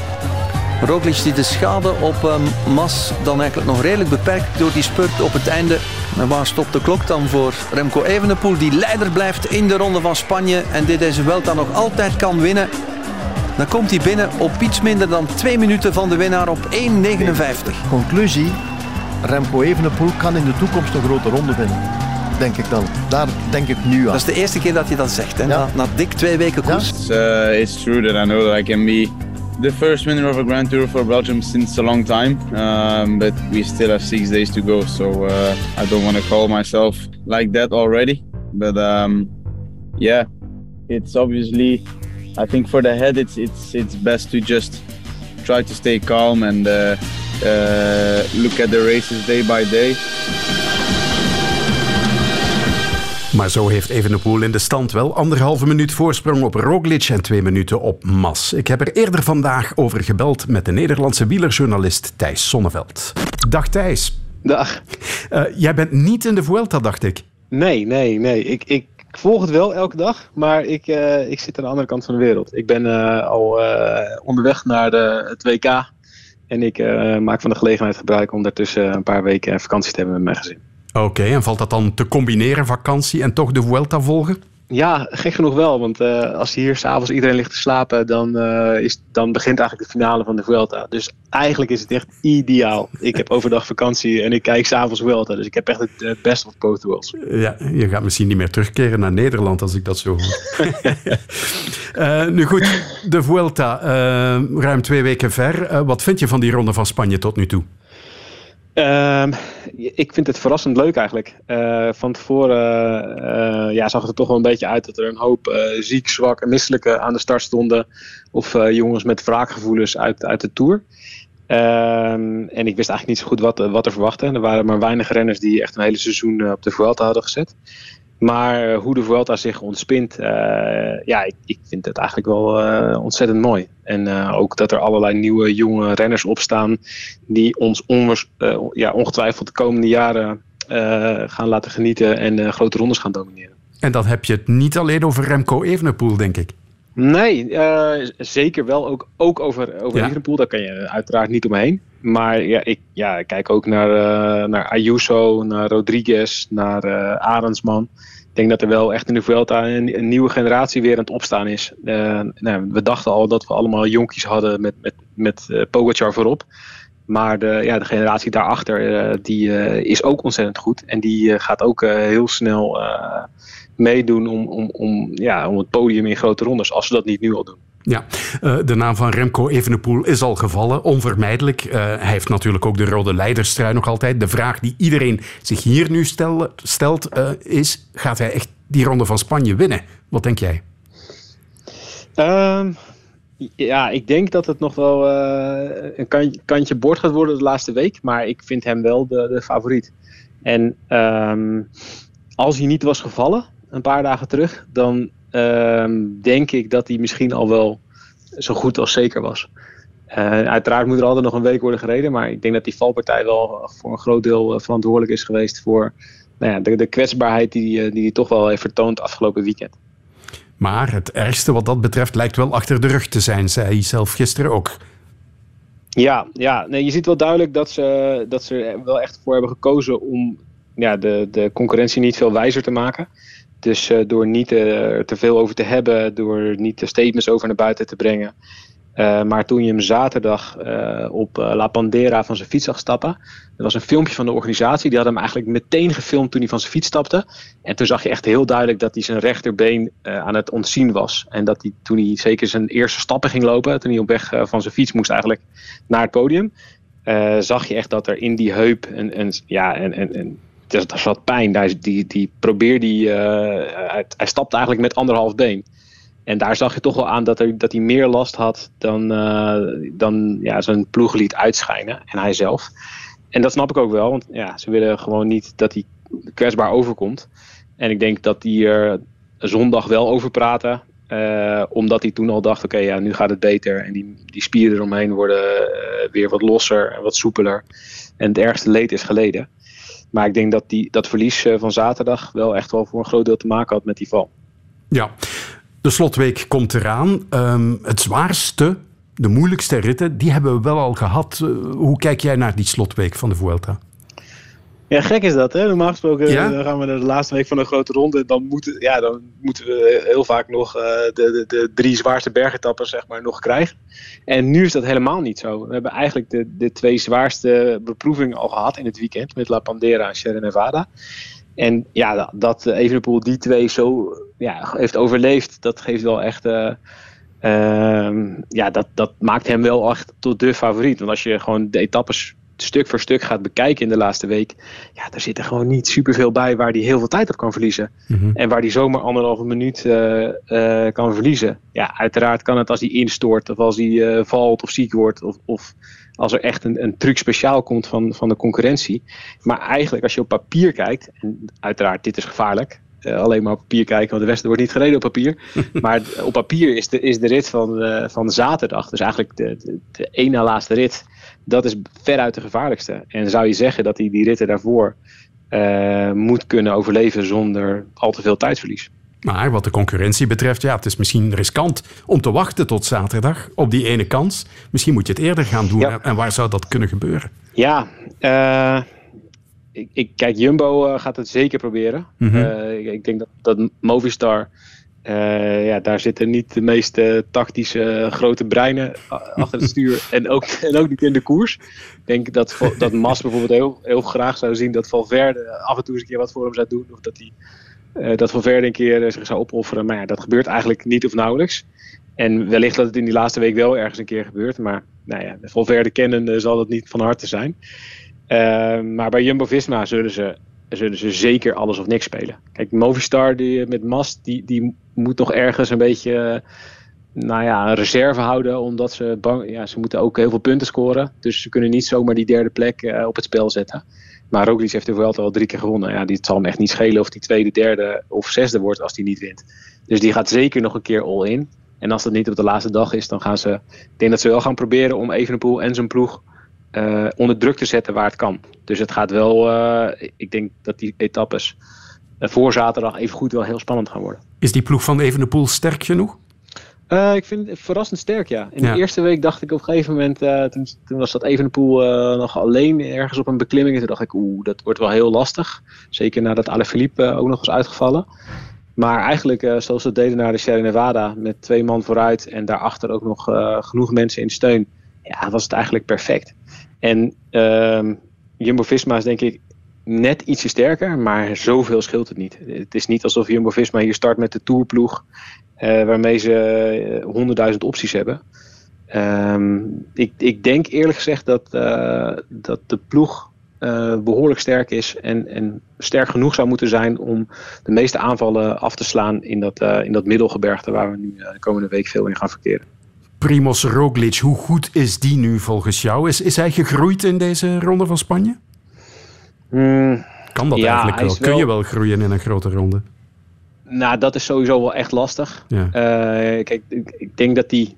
Roglic die de schade op um, Mas dan eigenlijk nog redelijk beperkt door die spurt op het einde. En waar stopt de klok dan voor Remco Evenepoel die leider blijft in de ronde van Spanje en dit deze Welta nog altijd kan winnen. Dan komt hij binnen op iets minder dan twee minuten van de winnaar op 1.59. Conclusie, Remco Evenepoel kan in de toekomst een grote ronde winnen. Denk ik dan. Daar denk ik nu aan. Dat is de eerste keer dat je dat zegt, hè? Ja. Na, na, dik twee weken koers. It's, uh, it's true that I know that I can be the first winner of a Grand Tour for Belgium since a long time, um, but we still have six days to go. So uh, I don't want to call myself like that already. But um, yeah, it's obviously. I think for the head, it's it's it's best to just try to stay calm and uh, uh, look at the races day by day. Maar zo heeft Evenepoel in de stand wel anderhalve minuut voorsprong op Roglic en twee minuten op Mas. Ik heb er eerder vandaag over gebeld met de Nederlandse wielerjournalist Thijs Sonneveld. Dag Thijs. Dag. Uh, jij bent niet in de Vuelta, dacht ik. Nee, nee, nee. Ik, ik volg het wel elke dag, maar ik, uh, ik zit aan de andere kant van de wereld. Ik ben uh, al onderweg naar de, het WK en ik maak van de gelegenheid gebruik om daartussen een paar weken vakantie te hebben met mijn gezin. Oké, en valt dat dan te combineren, vakantie en toch de Vuelta volgen? Ja, gek genoeg wel. Want uh, als hier s'avonds iedereen ligt te slapen, dan, uh, is, dan begint eigenlijk de finale van de Vuelta. Dus eigenlijk is het echt ideaal. Ik heb overdag vakantie en ik kijk s'avonds Vuelta. Dus ik heb echt het uh, best of both worlds. Ja, je gaat misschien niet meer terugkeren naar Nederland als ik dat zo hoor. nu goed, de Vuelta, ruim twee weken ver. wat vind je van die ronde van Spanje tot nu toe? Uh, ik vind het verrassend leuk eigenlijk. Uh, van tevoren uh, ja, zag het er toch wel een beetje uit dat er een hoop ziek, zwak en misselijke aan de start stonden. Of jongens met wraakgevoelens uit, uit de Tour. Ehm, en ik wist eigenlijk niet zo goed wat, wat er verwachten. Er waren maar weinig renners die echt een hele seizoen op de Vuelta hadden gezet. Maar hoe de Vuelta zich ontspint, ja, ik, ik, vind het eigenlijk wel ontzettend mooi. En ook dat er allerlei nieuwe jonge renners opstaan die ons ja, ongetwijfeld de komende jaren gaan laten genieten en grote rondes gaan domineren. En dan heb je het niet alleen over Remco Evenepoel, denk ik. Nee, zeker wel ook, ook over, over ja. Evenepoel. Daar kan je uiteraard niet omheen. Maar ja, ik ja, kijk ook naar, uh, naar Ayuso, naar Rodriguez, naar uh, Arendsman. Ik denk dat er wel echt in de Vuelta een, nieuwe generatie weer aan het opstaan is. nou, we dachten al dat we allemaal jonkies hadden met, met, met Pogacar voorop. Maar de, ja, de generatie daarachter die, is ook ontzettend goed. En die gaat ook heel snel meedoen om, om, om, ja, om het podium in grote rondes, als ze dat niet nu al doen. Ja, uh, de naam van Remco Evenepoel is al gevallen, onvermijdelijk. Uh, hij heeft natuurlijk ook de rode leiderstrui nog altijd. De vraag die iedereen zich hier nu stel, stelt uh, is, gaat hij echt die ronde van Spanje winnen? Wat denk jij? Um, ja, ik denk dat het nog wel een kantje, kantje boord gaat worden de laatste week. Maar ik vind hem wel de, de favoriet. En um, als hij niet was gevallen, een paar dagen terug, dan denk ik dat hij misschien al wel zo goed als zeker was. Uh, uiteraard moet er altijd nog een week worden gereden, maar ik denk dat die valpartij wel voor een groot deel eh, verantwoordelijk is geweest voor nou ja, de, de kwetsbaarheid die, eh, die hij toch wel heeft vertoond afgelopen weekend. Maar het ergste wat dat betreft lijkt wel achter de rug te zijn, zei hij zelf gisteren ook. Ja, ja nee, je ziet wel duidelijk dat ze, dat ze er wel echt voor hebben gekozen om ja, de, de concurrentie niet veel wijzer te maken. Dus uh, door niet uh, te veel over te hebben, door niet de statements over naar buiten te brengen, Uh, maar toen je hem zaterdag op La Pandera van zijn fiets zag stappen. Er was een filmpje van de organisatie. Die had hem eigenlijk meteen gefilmd toen hij van zijn fiets stapte. En toen zag je echt heel duidelijk dat hij zijn rechterbeen aan het ontzien was. En dat hij toen hij zeker zijn eerste stappen ging lopen. Toen hij op weg van zijn fiets moest eigenlijk naar het podium. zag je echt dat er in die heup een, een, ja, een, een er zat pijn. Die, die, die probeerde die, hij, hij stapte eigenlijk met anderhalf been. En daar zag je toch wel aan dat, er, dat hij meer last had dan, uh, dan ja, zijn ploeg liet uitschijnen. En hij zelf. En dat snap ik ook wel, want ja, ze willen gewoon niet dat hij kwetsbaar overkomt. En ik denk dat die er zondag wel over praten. Uh, omdat hij toen al dacht, oké, ja, nu gaat het beter. En die, die spieren eromheen worden weer wat losser en wat soepeler. En het ergste leed is geleden. Maar ik denk dat die, dat verlies van zaterdag wel echt wel voor een groot deel te maken had met die val. Ja, de slotweek komt eraan. Um, het zwaarste, de moeilijkste ritten, die hebben we wel al gehad. Uh, hoe kijk jij naar die slotweek van de Vuelta? Ja, gek is dat. Hè? Normaal gesproken ja? dan gaan we naar de laatste week van een grote ronde. Dan moeten, ja, dan moeten we heel vaak nog uh, de, de, de, drie zwaarste bergetappers zeg maar, nog krijgen. En nu is dat helemaal niet zo. We hebben eigenlijk de, de twee zwaarste beproevingen al gehad in het weekend. Met La Pandera en Sierra Nevada. En ja, dat Evenepoel die twee zo ja, heeft overleefd, dat geeft wel echt... Uh, uh, ja, dat, dat maakt hem wel echt tot de favoriet. Want als je gewoon de etappes stuk voor stuk gaat bekijken in de laatste week, ja, daar zit er gewoon niet superveel bij waar hij heel veel tijd op kan verliezen. Mm-hmm. En waar hij zomaar anderhalve minuut uh, uh, kan verliezen. Ja, uiteraard kan het als hij instort of als hij uh, valt of ziek wordt of, of als er echt een, een truc speciaal komt van, van de concurrentie. Maar eigenlijk als je op papier kijkt, en uiteraard dit is gevaarlijk, uh, alleen maar op papier kijken, want de Westen wordt niet gereden op papier. maar op papier is de, is de rit van, uh, van zaterdag, dus eigenlijk de, de, de na laatste rit, dat is veruit de gevaarlijkste. En zou je zeggen dat hij die ritten daarvoor uh, moet kunnen overleven zonder al te veel tijdverlies. Maar wat de concurrentie betreft, ja, het is misschien riskant om te wachten tot zaterdag op die ene kans. Misschien moet je het eerder gaan doen. Ja. En waar zou dat kunnen gebeuren? Ja, uh, ik, ik, kijk, Jumbo uh, gaat het zeker proberen. Uh, ik, ik, denk dat, dat Movistar, ja, daar zitten niet de meeste tactische grote breinen achter het stuur. en, ook, en ook niet in de koers. Ik denk dat, dat Mas bijvoorbeeld heel, heel graag zou zien dat Valverde af en toe eens een keer wat voor hem zou doen. Of dat hij dat Valverde een keer zich zou opofferen. Maar ja, dat gebeurt eigenlijk niet of nauwelijks. En wellicht dat het in die laatste week wel ergens een keer gebeurt. Maar nou ja, Valverde kennen zal het niet van harte zijn. Maar bij Jumbo-Visma zullen ze, zullen ze zeker alles of niks spelen. Kijk, Movistar die, met Mast, die, die moet nog ergens een beetje... nou ja, een reserve houden, omdat ze bang, ja, ze moeten ook heel veel punten scoren. Dus ze kunnen niet zomaar die derde plek uh, op het spel zetten. Maar Roglic heeft de Vuelta al drie keer gewonnen. Ja, die, het zal hem echt niet schelen of die tweede, derde of zesde wordt als hij niet wint. Dus die gaat zeker nog een keer all in. En als dat niet op de laatste dag is, dan gaan ze... Ik denk dat ze wel gaan proberen om Evenepoel en zijn ploeg uh, onder druk te zetten waar het kan. Dus het gaat wel... Uh, ik denk dat die etappes uh, voor zaterdag even goed wel heel spannend gaan worden. Is die ploeg van Evenepoel sterk genoeg? Uh, ik vind het verrassend sterk, ja. In ja. de eerste week dacht ik op een gegeven moment, uh, toen, toen, was dat Evenepoel uh, nog alleen ergens op een beklimming. En toen dacht ik, oeh, dat wordt wel heel lastig. Zeker nadat Alaphilippe ook nog was uitgevallen. Maar eigenlijk, zoals ze deden naar de Sierra Nevada, met twee man vooruit en daarachter ook nog genoeg mensen in steun, ja, was het eigenlijk perfect. En ehm, Jumbo-Visma is denk ik net ietsje sterker, maar zoveel scheelt het niet. Het is niet alsof Jumbo-Visma hier start met de tourploeg uh, waarmee ze honderdduizend uh, opties hebben. Um, ik, ik, denk eerlijk gezegd dat, uh, dat de ploeg behoorlijk sterk is en, en, sterk genoeg zou moeten zijn om de meeste aanvallen af te slaan in dat, in dat middelgebergte waar we nu de komende week veel in gaan verkeren. Primoz Roglic, hoe goed is die nu volgens jou? Is, is hij gegroeid in deze ronde van Spanje? Mm, kan dat ja, eigenlijk wel? Kun je wel groeien in een grote ronde? Nou, dat is sowieso wel echt lastig. Ja. Uh, kijk, ik, ik, denk dat hij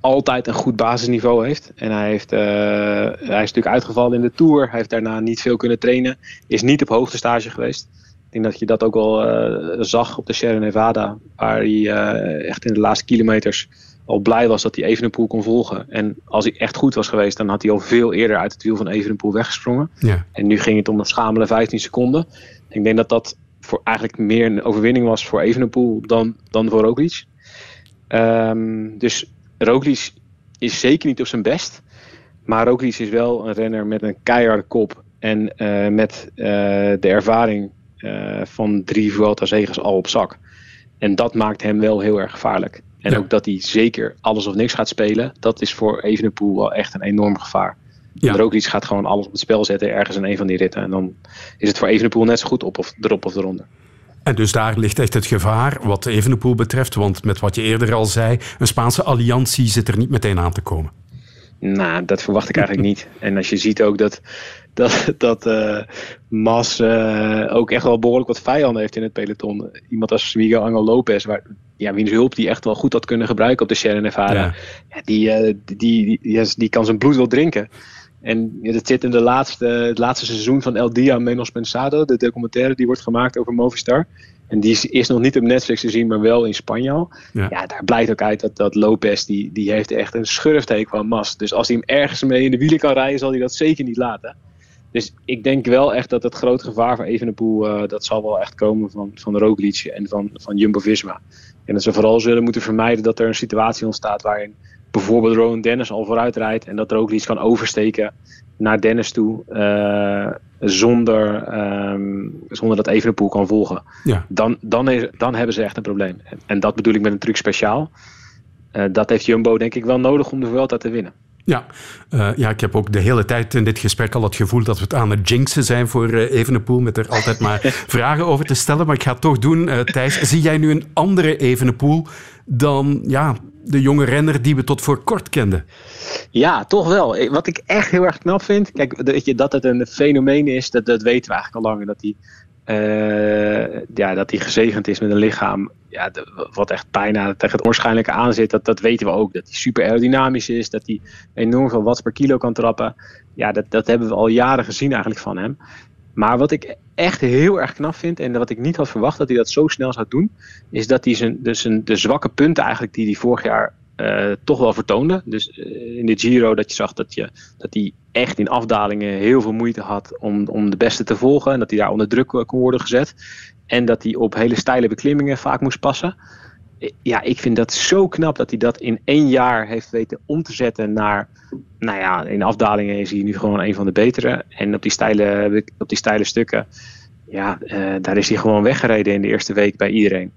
altijd een goed basisniveau heeft. En hij, heeft, uh, hij is natuurlijk uitgevallen in de Tour. Hij heeft daarna niet veel kunnen trainen. Is niet op hoogtestage geweest. Ik denk dat je dat ook wel uh, zag op de Sierra Nevada. Waar hij echt in de laatste kilometers al blij was dat hij Evenepoel kon volgen. En als hij echt goed was geweest, dan had hij al veel eerder uit het wiel van Evenepoel weggesprongen. Ja. En nu ging het om een schamele 15 seconden. Ik denk dat dat voor eigenlijk meer een overwinning was voor Evenepoel dan, dan voor Roglic. Um, dus Roglic is zeker niet op zijn best. Maar Roglic is wel een renner met een keiharde kop. En uh, met uh, de ervaring uh, van drie Vuelta-zegers al op zak. En dat maakt hem wel heel erg gevaarlijk. En ja. ook dat hij zeker alles of niks gaat spelen, dat is voor Evenepoel wel echt een enorm gevaar. Ja. Roglic gaat gewoon alles op het spel zetten ergens in een van die ritten. En dan is het voor Evenepoel net zo goed op of erop of eronder. En dus daar ligt echt het gevaar wat Evenepoel betreft. Want met wat je eerder al zei, een Spaanse alliantie zit er niet meteen aan te komen. Nou, dat verwacht ik eigenlijk niet. En als je ziet ook dat, dat, dat uh, Mas uh, ook echt wel behoorlijk wat vijanden heeft in het peloton. Iemand als Miguel Angel Lopez, waar, ja, wiens hulp die echt wel goed had kunnen gebruiken op de Sierra Nevada. Ja. Ja, die, uh, die, die, die, die, kan zijn bloed wel drinken. En dat zit in de laatste, het laatste seizoen van El Dia Menos Pensado, de documentaire die wordt gemaakt over Movistar. En die is, is nog niet op Netflix te zien, maar wel in Spanje al. Ja, ja daar blijkt ook uit dat, dat Lopez, die, die heeft echt een schurfteken van Mas. Dus als hij hem ergens mee in de wielen kan rijden, zal hij dat zeker niet laten. Dus ik denk wel echt dat het grote gevaar voor Evenepoel, uh, dat zal wel echt komen van, van Roglic en van, van Jumbo-Visma. En dat ze vooral zullen moeten vermijden dat er een situatie ontstaat waarin bijvoorbeeld Rowan Dennis al vooruit rijdt en dat Roglic kan oversteken naar Dennis toe uh, zonder, um, zonder dat Evenepoel kan volgen. Ja. Dan, dan, is, dan hebben ze echt een probleem. En, en dat bedoel ik met een truc speciaal. Uh, dat heeft Jumbo denk ik wel nodig om de Vuelta te winnen. Ja. Uh, ja, ik heb ook de hele tijd in dit gesprek al het gevoel dat we het aan het jinxen zijn voor uh, Evenepoel, met er altijd maar vragen over te stellen. Maar ik ga het toch doen. Uh, Thijs, zie jij nu een andere Evenepoel dan ja, de jonge renner die we tot voor kort kenden? Ja, toch wel. Wat ik echt heel erg knap vind, kijk, dat, je, dat het een fenomeen is, dat, dat weten we eigenlijk al lang. Dat hij ja, dat hij gezegend is met een lichaam ja, wat echt bijna tegen het waarschijnlijke aan zit, dat, dat weten we ook. Dat hij super aerodynamisch is, dat hij enorm veel watts per kilo kan trappen. Ja, dat, dat hebben we al jaren gezien eigenlijk van hem. Maar wat ik echt heel erg knap vind en wat ik niet had verwacht dat hij dat zo snel zou doen, is dat hij zijn, dus een, de zwakke punten eigenlijk die hij vorig jaar uh, toch wel vertoonde. Dus uh, in de Giro dat je zag dat, je, dat hij echt in afdalingen heel veel moeite had om, om de beste te volgen. En dat hij daar onder druk kon worden gezet. En dat hij op hele steile beklimmingen vaak moest passen. Ja, ik vind dat zo knap dat hij dat in één jaar heeft weten om te zetten naar... Nou ja, in afdalingen is hij nu gewoon een van de betere. En op die steile, op die steile stukken, ja, uh, daar is hij gewoon weggereden in de eerste week bij iedereen.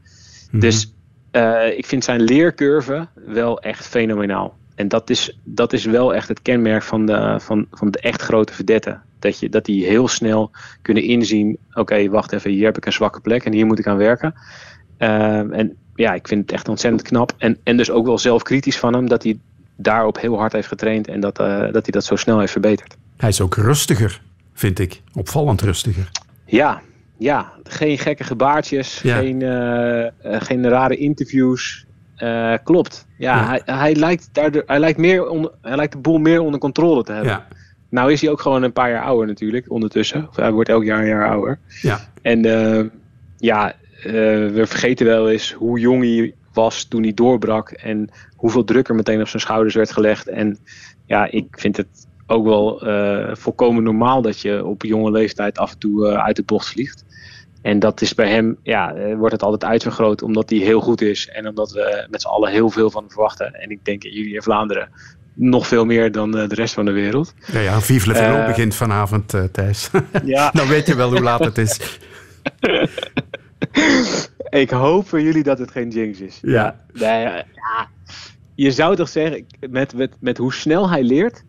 Mm-hmm. Dus uh, ik vind zijn leercurve wel echt fenomenaal. En dat is, dat is wel echt het kenmerk van de, van, van de echt grote verdetten. Dat, je, dat die heel snel kunnen inzien: oké, okay, wacht even, hier heb ik een zwakke plek en hier moet ik aan werken. Uh, en ja, ik vind het echt ontzettend knap. En, en dus ook wel zelfkritisch van hem dat hij daarop heel hard heeft getraind en dat, uh, dat hij dat zo snel heeft verbeterd. Hij is ook rustiger, vind ik. Opvallend rustiger. Ja, ja, geen gekke gebaartjes, ja. geen, uh, geen rare interviews. Uh, klopt. Ja, ja. Hij, hij, lijkt daardoor, hij, lijkt meer onder, hij lijkt de boel meer onder controle te hebben. Ja. Nou is hij ook gewoon een paar jaar ouder natuurlijk, ondertussen. Of hij wordt elk jaar een jaar ouder. Ja. En uh, ja, we vergeten wel eens hoe jong hij was toen hij doorbrak. En hoeveel druk er meteen op zijn schouders werd gelegd. En ja, ik vind het ook wel volkomen normaal dat je op jonge leeftijd af en toe uit de bocht vliegt. En dat is bij hem, ja, wordt het altijd uitvergroot omdat hij heel goed is. En omdat we met z'n allen heel veel van hem verwachten. En ik denk jullie in Vlaanderen nog veel meer dan de rest van de wereld. Ja, ja Vive le Velo uh, begint vanavond, uh, Thijs. Ja. Dan weet je wel hoe laat het is. ik hoop voor jullie dat het geen jinx is. Ja. Nee, ja. Je zou toch zeggen, met, met, met hoe snel hij leert,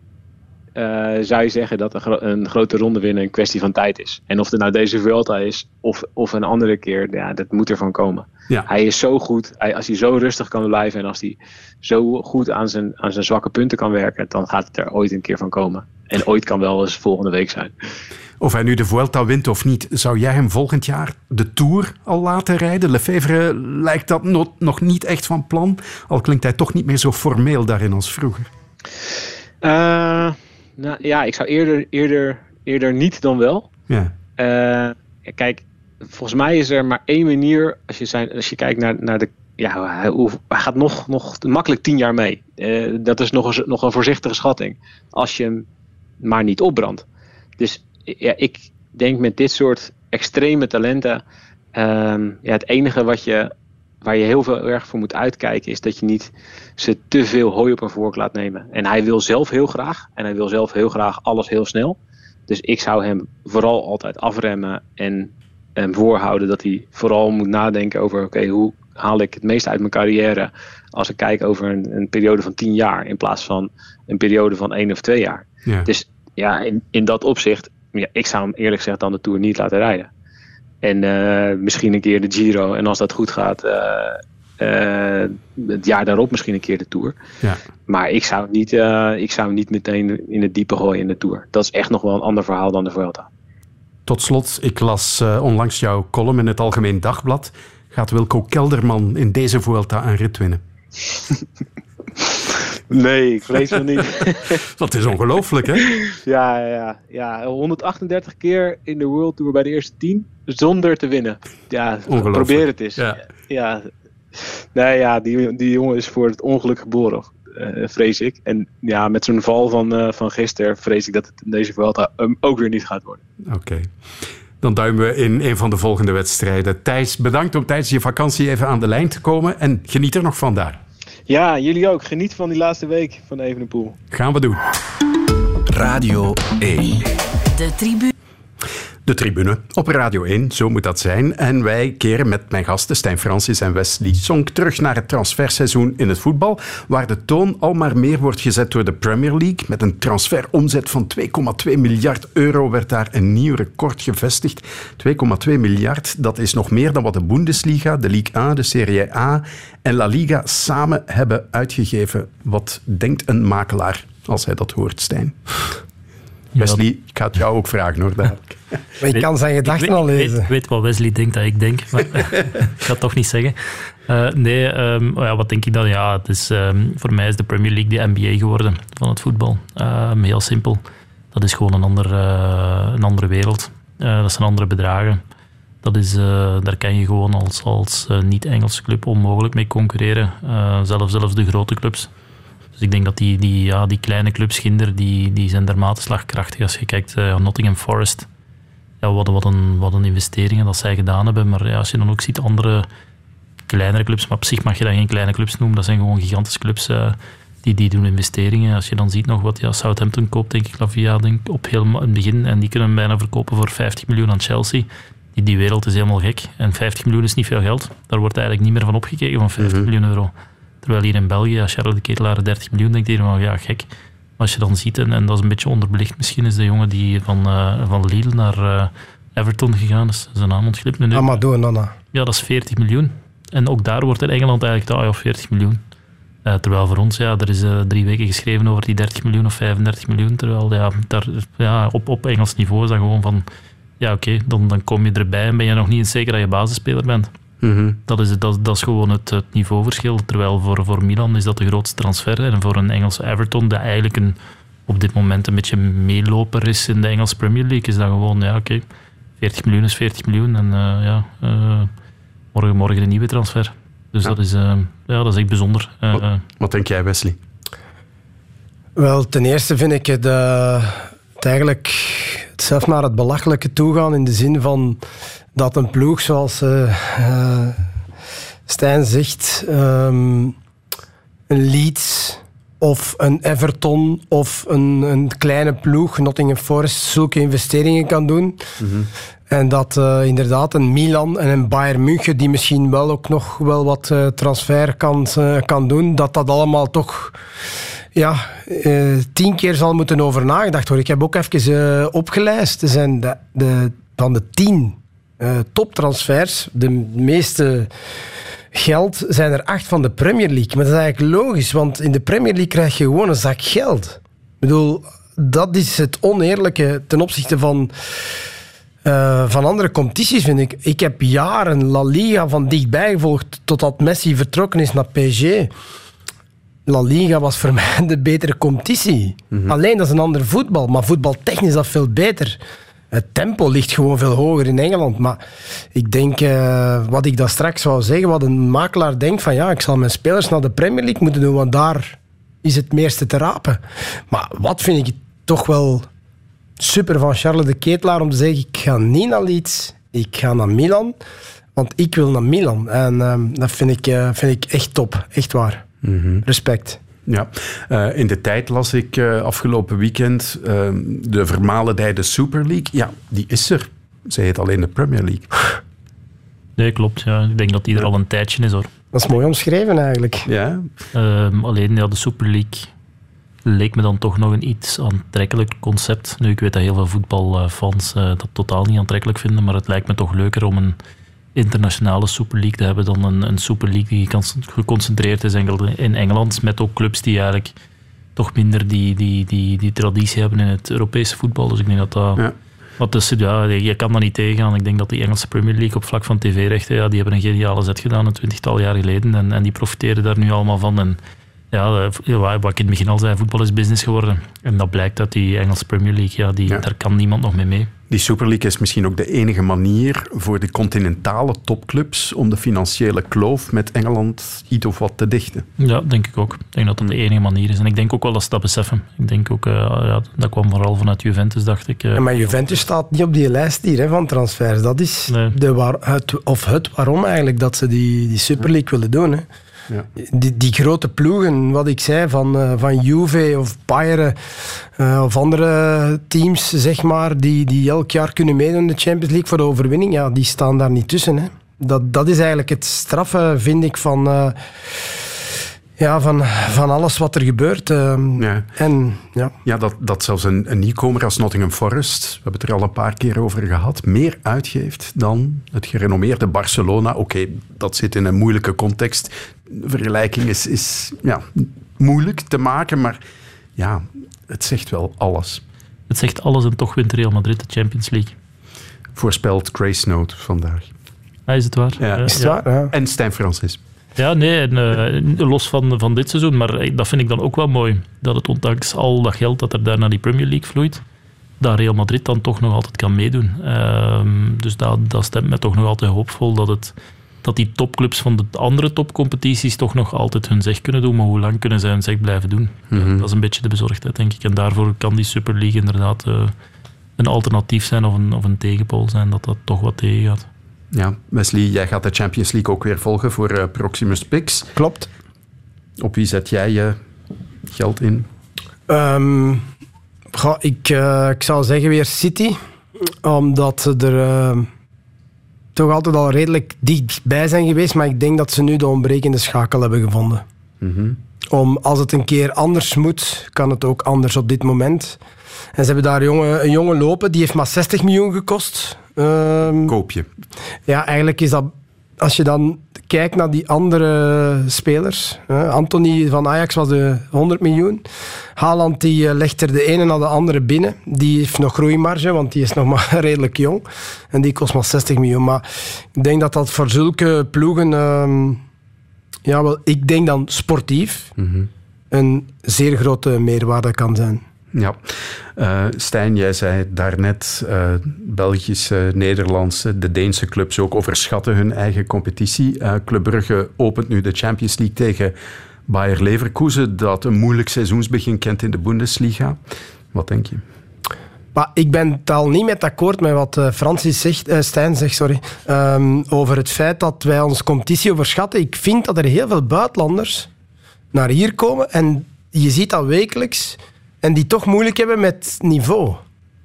uh, zou je zeggen dat een, gro een, grote ronde winnen een kwestie van tijd is. En of het nou deze Vuelta is of, of een andere keer, ja, dat moet ervan komen. Ja. Hij is zo goed, hij, als hij zo rustig kan blijven en als hij zo goed aan zijn, aan zijn zwakke punten kan werken, dan gaat het er ooit een keer van komen. En ooit kan wel eens volgende week zijn. Of hij nu de Vuelta wint of niet, zou jij hem volgend jaar de Tour al laten rijden? Lefevre lijkt dat no nog niet echt van plan, al klinkt hij toch niet meer zo formeel daarin als vroeger. Uh... Nou ja, ik zou eerder, eerder, eerder niet dan wel. Ja. Uh, kijk, volgens mij is er maar één manier, als je, zijn, als je kijkt naar, naar de. Ja, hij, gaat nog, nog makkelijk tien jaar mee. Uh, dat is nog een, nog een voorzichtige schatting. Als je hem maar niet opbrandt. Dus ja, ik denk met dit soort extreme talenten. Um, ja, het enige wat je waar je heel veel erg voor moet uitkijken, is dat je niet ze te veel hooi op een vork laat nemen. En hij wil zelf heel graag. En hij wil zelf heel graag alles heel snel. Dus ik zou hem vooral altijd afremmen en hem voorhouden dat hij vooral moet nadenken over: oké, hoe haal ik het meest uit mijn carrière als ik kijk over een, een, periode van tien jaar in plaats van een periode van één of twee jaar. Ja. Dus ja, in, in dat opzicht, ja, ik zou hem eerlijk gezegd dan de Tour niet laten rijden. En uh, misschien een keer de Giro. En als dat goed gaat, uh, uh, het jaar daarop misschien een keer de Tour. Ja. Maar ik zou, niet, ik zou niet meteen in het diepe gooien in de Tour. Dat is echt nog wel een ander verhaal dan de Vuelta. Tot slot, ik las onlangs jouw column in het Algemeen Dagblad. Gaat Wilco Kelderman in deze Vuelta een rit winnen? Nee, ik vrees het niet. Dat is ongelooflijk, hè? Ja, ja, ja. 138 keer in de World Tour bij de eerste 10 zonder te winnen. Ja, probeer het eens. Ja. ja. Nee, ja, die, die jongen is voor het ongeluk geboren, vrees ik. En ja, met zo'n val van, uh, van gisteren vrees ik dat het in deze Vuelta um, ook weer niet gaat worden. Oké. Dan duimen we in een van de volgende wedstrijden. Thijs, bedankt om tijdens je vakantie even aan de lijn te komen en geniet er nog van daar. Ja, jullie ook. Geniet van die laatste week van Evenepoel. Gaan we doen. Radio 1. De tribune. De tribune op Radio 1, zo moet dat zijn. En wij keren met mijn gasten Stijn Francis en Wesley Song terug naar het transferseizoen in het voetbal, waar de toon al maar meer wordt gezet door de Premier League. Met een transferomzet van 2,2 miljard euro werd daar een nieuw record gevestigd. 2,2 miljard, dat is nog meer dan wat de Bundesliga, de Ligue A, de Serie A en La Liga samen hebben uitgegeven. Wat denkt een makelaar als hij dat hoort, Stijn? Wesley, ik ga het jou ook vragen hoor. Dadelijk. Ik kan zijn gedachten al lezen. Ik weet, wat Wesley denkt dat ik denk, maar ik ga het toch niet zeggen. Uh, nee, um, ja, wat denk ik dan? Ja, het is, um, voor mij is de Premier League de NBA geworden van het voetbal. Um, heel simpel. Dat is gewoon een, ander, uh, een andere wereld. Uh, dat zijn andere bedragen. Dat is, daar kan je gewoon als, als niet-Engelse club onmogelijk mee concurreren. zelfs, zelfs de grote clubs. Dus ik denk dat die, die, ja, die kleine clubs, Ginder, die, die zijn dermate slagkrachtig. Als je kijkt naar uh, Nottingham Forest, ja, wat, wat, een, wat een investeringen dat zij gedaan hebben. Maar ja, als je dan ook ziet andere kleinere clubs, maar op zich mag je dat geen kleine clubs noemen, dat zijn gewoon gigantische clubs uh, die, die doen investeringen. Als je dan ziet nog wat ja, Southampton koopt, denk ik, Lavia denk, op heel het begin, en die kunnen bijna verkopen voor 50 miljoen aan Chelsea. Die, die wereld is helemaal gek. En 50 miljoen is niet veel geld. Daar wordt eigenlijk niet meer van opgekeken, van 50 mhm. miljoen euro. Terwijl hier in België, als Charles de Ketelaar 30 miljoen denkt, hier van ja, gek. Als je dan ziet, en, en dat is een beetje onderbelicht misschien, is de jongen die van, uh, van Lille naar uh, Everton gegaan is. Zijn naam ontglipt nu. Amadou Nana. Ja, dat is 40 miljoen. En ook daar wordt in Engeland eigenlijk ah, ja, 40 miljoen. Uh, terwijl voor ons, ja, er is drie weken geschreven over die 30 miljoen of 35 miljoen. Terwijl ja, daar, ja, op, op Engels niveau is dat gewoon van, ja oké, okay, dan, dan kom je erbij en ben je nog niet eens zeker dat je basisspeler bent. Mhm. dat, is, dat, dat is gewoon het, het, niveauverschil. Terwijl voor, voor Milan is dat de grootste transfer. En voor een Engelse Everton, dat eigenlijk een, op dit moment een beetje meeloper is in de Engelse Premier League, is dat gewoon, ja, oké, 40 miljoen is 40 miljoen. En uh, ja, uh, morgen, morgen een nieuwe transfer. Dus dat, is, uh, ja, dat is echt bijzonder. Wat, wat, denk jij, Wesley? Wel, ten eerste vind ik het, het eigenlijk het zelf naar het belachelijke toegaan in de zin van dat een ploeg zoals uh, Stijn zegt, um, een Leeds of een Everton of een, een kleine ploeg, Nottingham Forest, zulke investeringen kan doen. Mhm. En dat uh, inderdaad een Milan en een Bayern München, die misschien wel ook nog wel wat uh, transfer kan, kan doen, dat dat allemaal toch ja, tien keer zal moeten over nagedacht worden. Ik heb ook even opgelijst. Er zijn de, de, van de tien uh, toptransfers, de meeste geld, zijn er acht van de Premier League. Maar dat is eigenlijk logisch, want in de Premier League krijg je gewoon een zak geld. Ik bedoel, dat is het oneerlijke ten opzichte van, uh, van andere competities, vind ik. Ik heb jaren La Liga van dichtbij gevolgd totdat Messi vertrokken is naar PSG. La Liga was voor mij de betere competitie. Mhm. Alleen dat is een ander voetbal, maar voetbaltechnisch is dat veel beter het tempo ligt gewoon veel hoger in Engeland. Maar ik denk, uh, wat ik daar straks zou zeggen, wat een makelaar denkt van ja, ik zal mijn spelers naar de Premier League moeten doen, want daar is het meeste te rapen. Maar wat vind ik toch wel super van Charles de Ketelaar om te zeggen, ik ga niet naar Leeds, ik ga naar Milan. Want ik wil naar Milan. En ehm, dat vind ik, uh, vind ik echt top. Echt waar. Mhm. Respect. Ja, uh, in de tijd las ik uh, afgelopen weekend ehm, de vermalendijde Super League. Ja, die is er. Zij heet alleen de Premier League. Nee, klopt. Ja. Ik denk dat die er al een tijdje is hoor. Dat is mooi omschreven eigenlijk. Ja. Ehm, alleen ja, de Super League leek me dan toch nog een iets aantrekkelijk concept. Nu, ik weet dat heel veel voetbalfans uh, dat totaal niet aantrekkelijk vinden, maar het lijkt me toch leuker om een internationale Super League te hebben dan een, een Super League die geconcentreerd is in Engeland, met ook clubs die eigenlijk toch minder die, die, die, die traditie hebben in het Europese voetbal. Dus ik denk dat dat... Ja. Want dus, ja, je kan daar niet tegengaan. Ik denk dat die Engelse Premier League op vlak van tv-rechten, ja, die hebben een geniale zet gedaan een twintigtal jaar geleden en, en die profiteren daar nu allemaal van. En ja, wat ik in het begin al zei, voetbal is business geworden. En dat blijkt dat die Engelse Premier League, ja, die, Ja. daar kan niemand nog mee mee. Die Super League is misschien ook de enige manier voor de continentale topclubs om de financiële kloof met Engeland iets of wat te dichten. Ja, denk ik ook. Ik denk dat dat de enige manier is. En ik denk ook wel dat ze dat beseffen. Ik denk ook, eh, ja, dat kwam vooral vanuit Juventus, dacht ik. eh. Ja, maar Juventus staat niet op die lijst hier hè, van transfers. Dat is Nee. de waar, het, of het waarom eigenlijk dat ze die, die Super League willen doen. Hè. Ja. Die, die grote ploegen, wat ik zei, van, eh, van Juve of Bayern eh, of andere teams, zeg maar, die, die elk jaar kunnen meedoen in de Champions League voor de overwinning, ja, die staan daar niet tussen. Hè. Dat, dat is eigenlijk het straffe, vind ik, van, eh, ja, van, van alles wat er gebeurt. eh. Ja. En ja, Ja, dat, dat zelfs een, een nieuwkomer als Nottingham Forest, we hebben het er al een paar keer over gehad, meer uitgeeft dan het gerenommeerde Barcelona. Oké, dat zit in een moeilijke context. De vergelijking is, is ja, moeilijk te maken, maar ja, het zegt wel alles. Het zegt alles en toch wint Real Madrid de Champions League. Voorspelt Grace Note vandaag. Ah, is het waar? Ja. Eh, is het ja. waar? Ja. En Stijn Francis. Ja, nee, en, eh, los van, van dit seizoen. Maar eh, dat vind ik dan ook wel mooi. Dat het ondanks al dat geld dat er daar naar die Premier League vloeit, dat Real Madrid dan toch nog altijd kan meedoen. Ehm, dus dat, dat stemt mij toch nog altijd hoopvol dat, het, dat die topclubs van de andere topcompetities toch nog altijd hun zeg kunnen doen. Maar hoe lang kunnen zij hun zeg blijven doen? Mhm. Dat is een beetje de bezorgdheid, denk ik. En daarvoor kan die Super League inderdaad eh, een alternatief zijn of een, of een tegenpool zijn, dat dat toch wat tegengaat. Ja, Wesley, jij gaat de Champions League ook weer volgen voor eh, Proximus Pix. klopt. Op wie zet jij je geld in? Ehm, ik, eh, ik zou zeggen weer City. Omdat ze er eh, toch altijd al redelijk dichtbij zijn geweest. Maar ik denk dat ze nu de ontbrekende schakel hebben gevonden. Mhm. Om, als het een keer anders moet, kan het ook anders op dit moment. En ze hebben daar een jongen lopen, die heeft maar 60 miljoen gekost. Ehm, Koop je. ja, eigenlijk is dat... Als je dan kijkt naar die andere spelers. Hè, Anthony van Ajax was de 100 miljoen. Haaland die eh, legt er de ene na de andere binnen. Die heeft nog groeimarge, want die is nog maar redelijk jong. En die kost maar 60 miljoen. Maar ik denk dat dat voor zulke ploegen... ehm, ja, wel, ik denk dan sportief Mhm. een zeer grote meerwaarde kan zijn. Ja. Eh, Stijn, jij zei daarnet, eh Belgische, Nederlandse, de Deense clubs ook overschatten hun eigen competitie. Eh Club Brugge opent nu de Champions League tegen Bayer Leverkusen, dat een moeilijk seizoensbegin kent in de Bundesliga. Wat denk je? Maar ik ben het al niet met akkoord met wat Francis zegt, eh, Stijn zegt sorry, ehm, over het feit dat wij onze competitie overschatten. Ik vind dat er heel veel buitenlanders naar hier komen en je ziet dat wekelijks en die toch moeilijk hebben met niveau.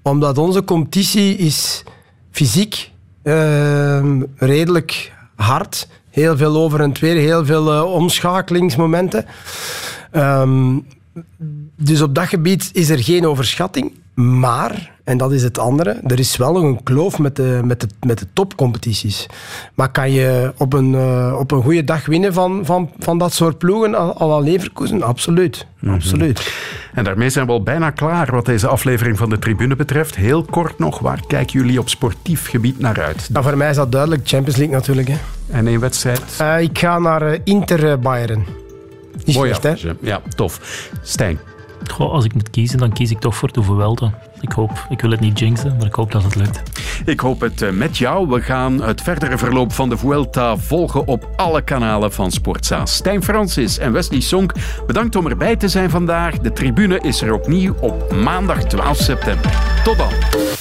Omdat onze competitie is fysiek ehm, redelijk hard. Heel veel over en weer, heel veel eh, omschakelingsmomenten. Ehm, dus op dat gebied is er geen overschatting. Maar, en dat is het andere, er is wel nog een kloof met de, met de, met de topcompetities. Maar kan je op een, eh, op een goede dag winnen van, van, van dat soort ploegen, al al Leverkusen? Absoluut. Absoluut. En daarmee zijn we al bijna klaar wat deze aflevering van de tribune betreft. Heel kort nog, waar kijken jullie op sportief gebied naar uit? Nou, voor mij is dat duidelijk. Champions League natuurlijk. Hè. En één wedstrijd? Eh, ik ga naar eh, Inter Bayern. Niet Mooi slecht, hè? affiche. Ja, tof. Stijn. Als ik moet kiezen, dan kies ik toch voor de Vuelta. Ik hoop, ik wil het niet jinxen, maar ik hoop dat het lukt. Ik hoop het eh, met jou. We gaan het verdere verloop van de Vuelta volgen op alle kanalen van Sportza. Stijn Francis en Wesley Sonk, bedankt om erbij te zijn vandaag. De tribune is er opnieuw op maandag 12 september. Tot dan.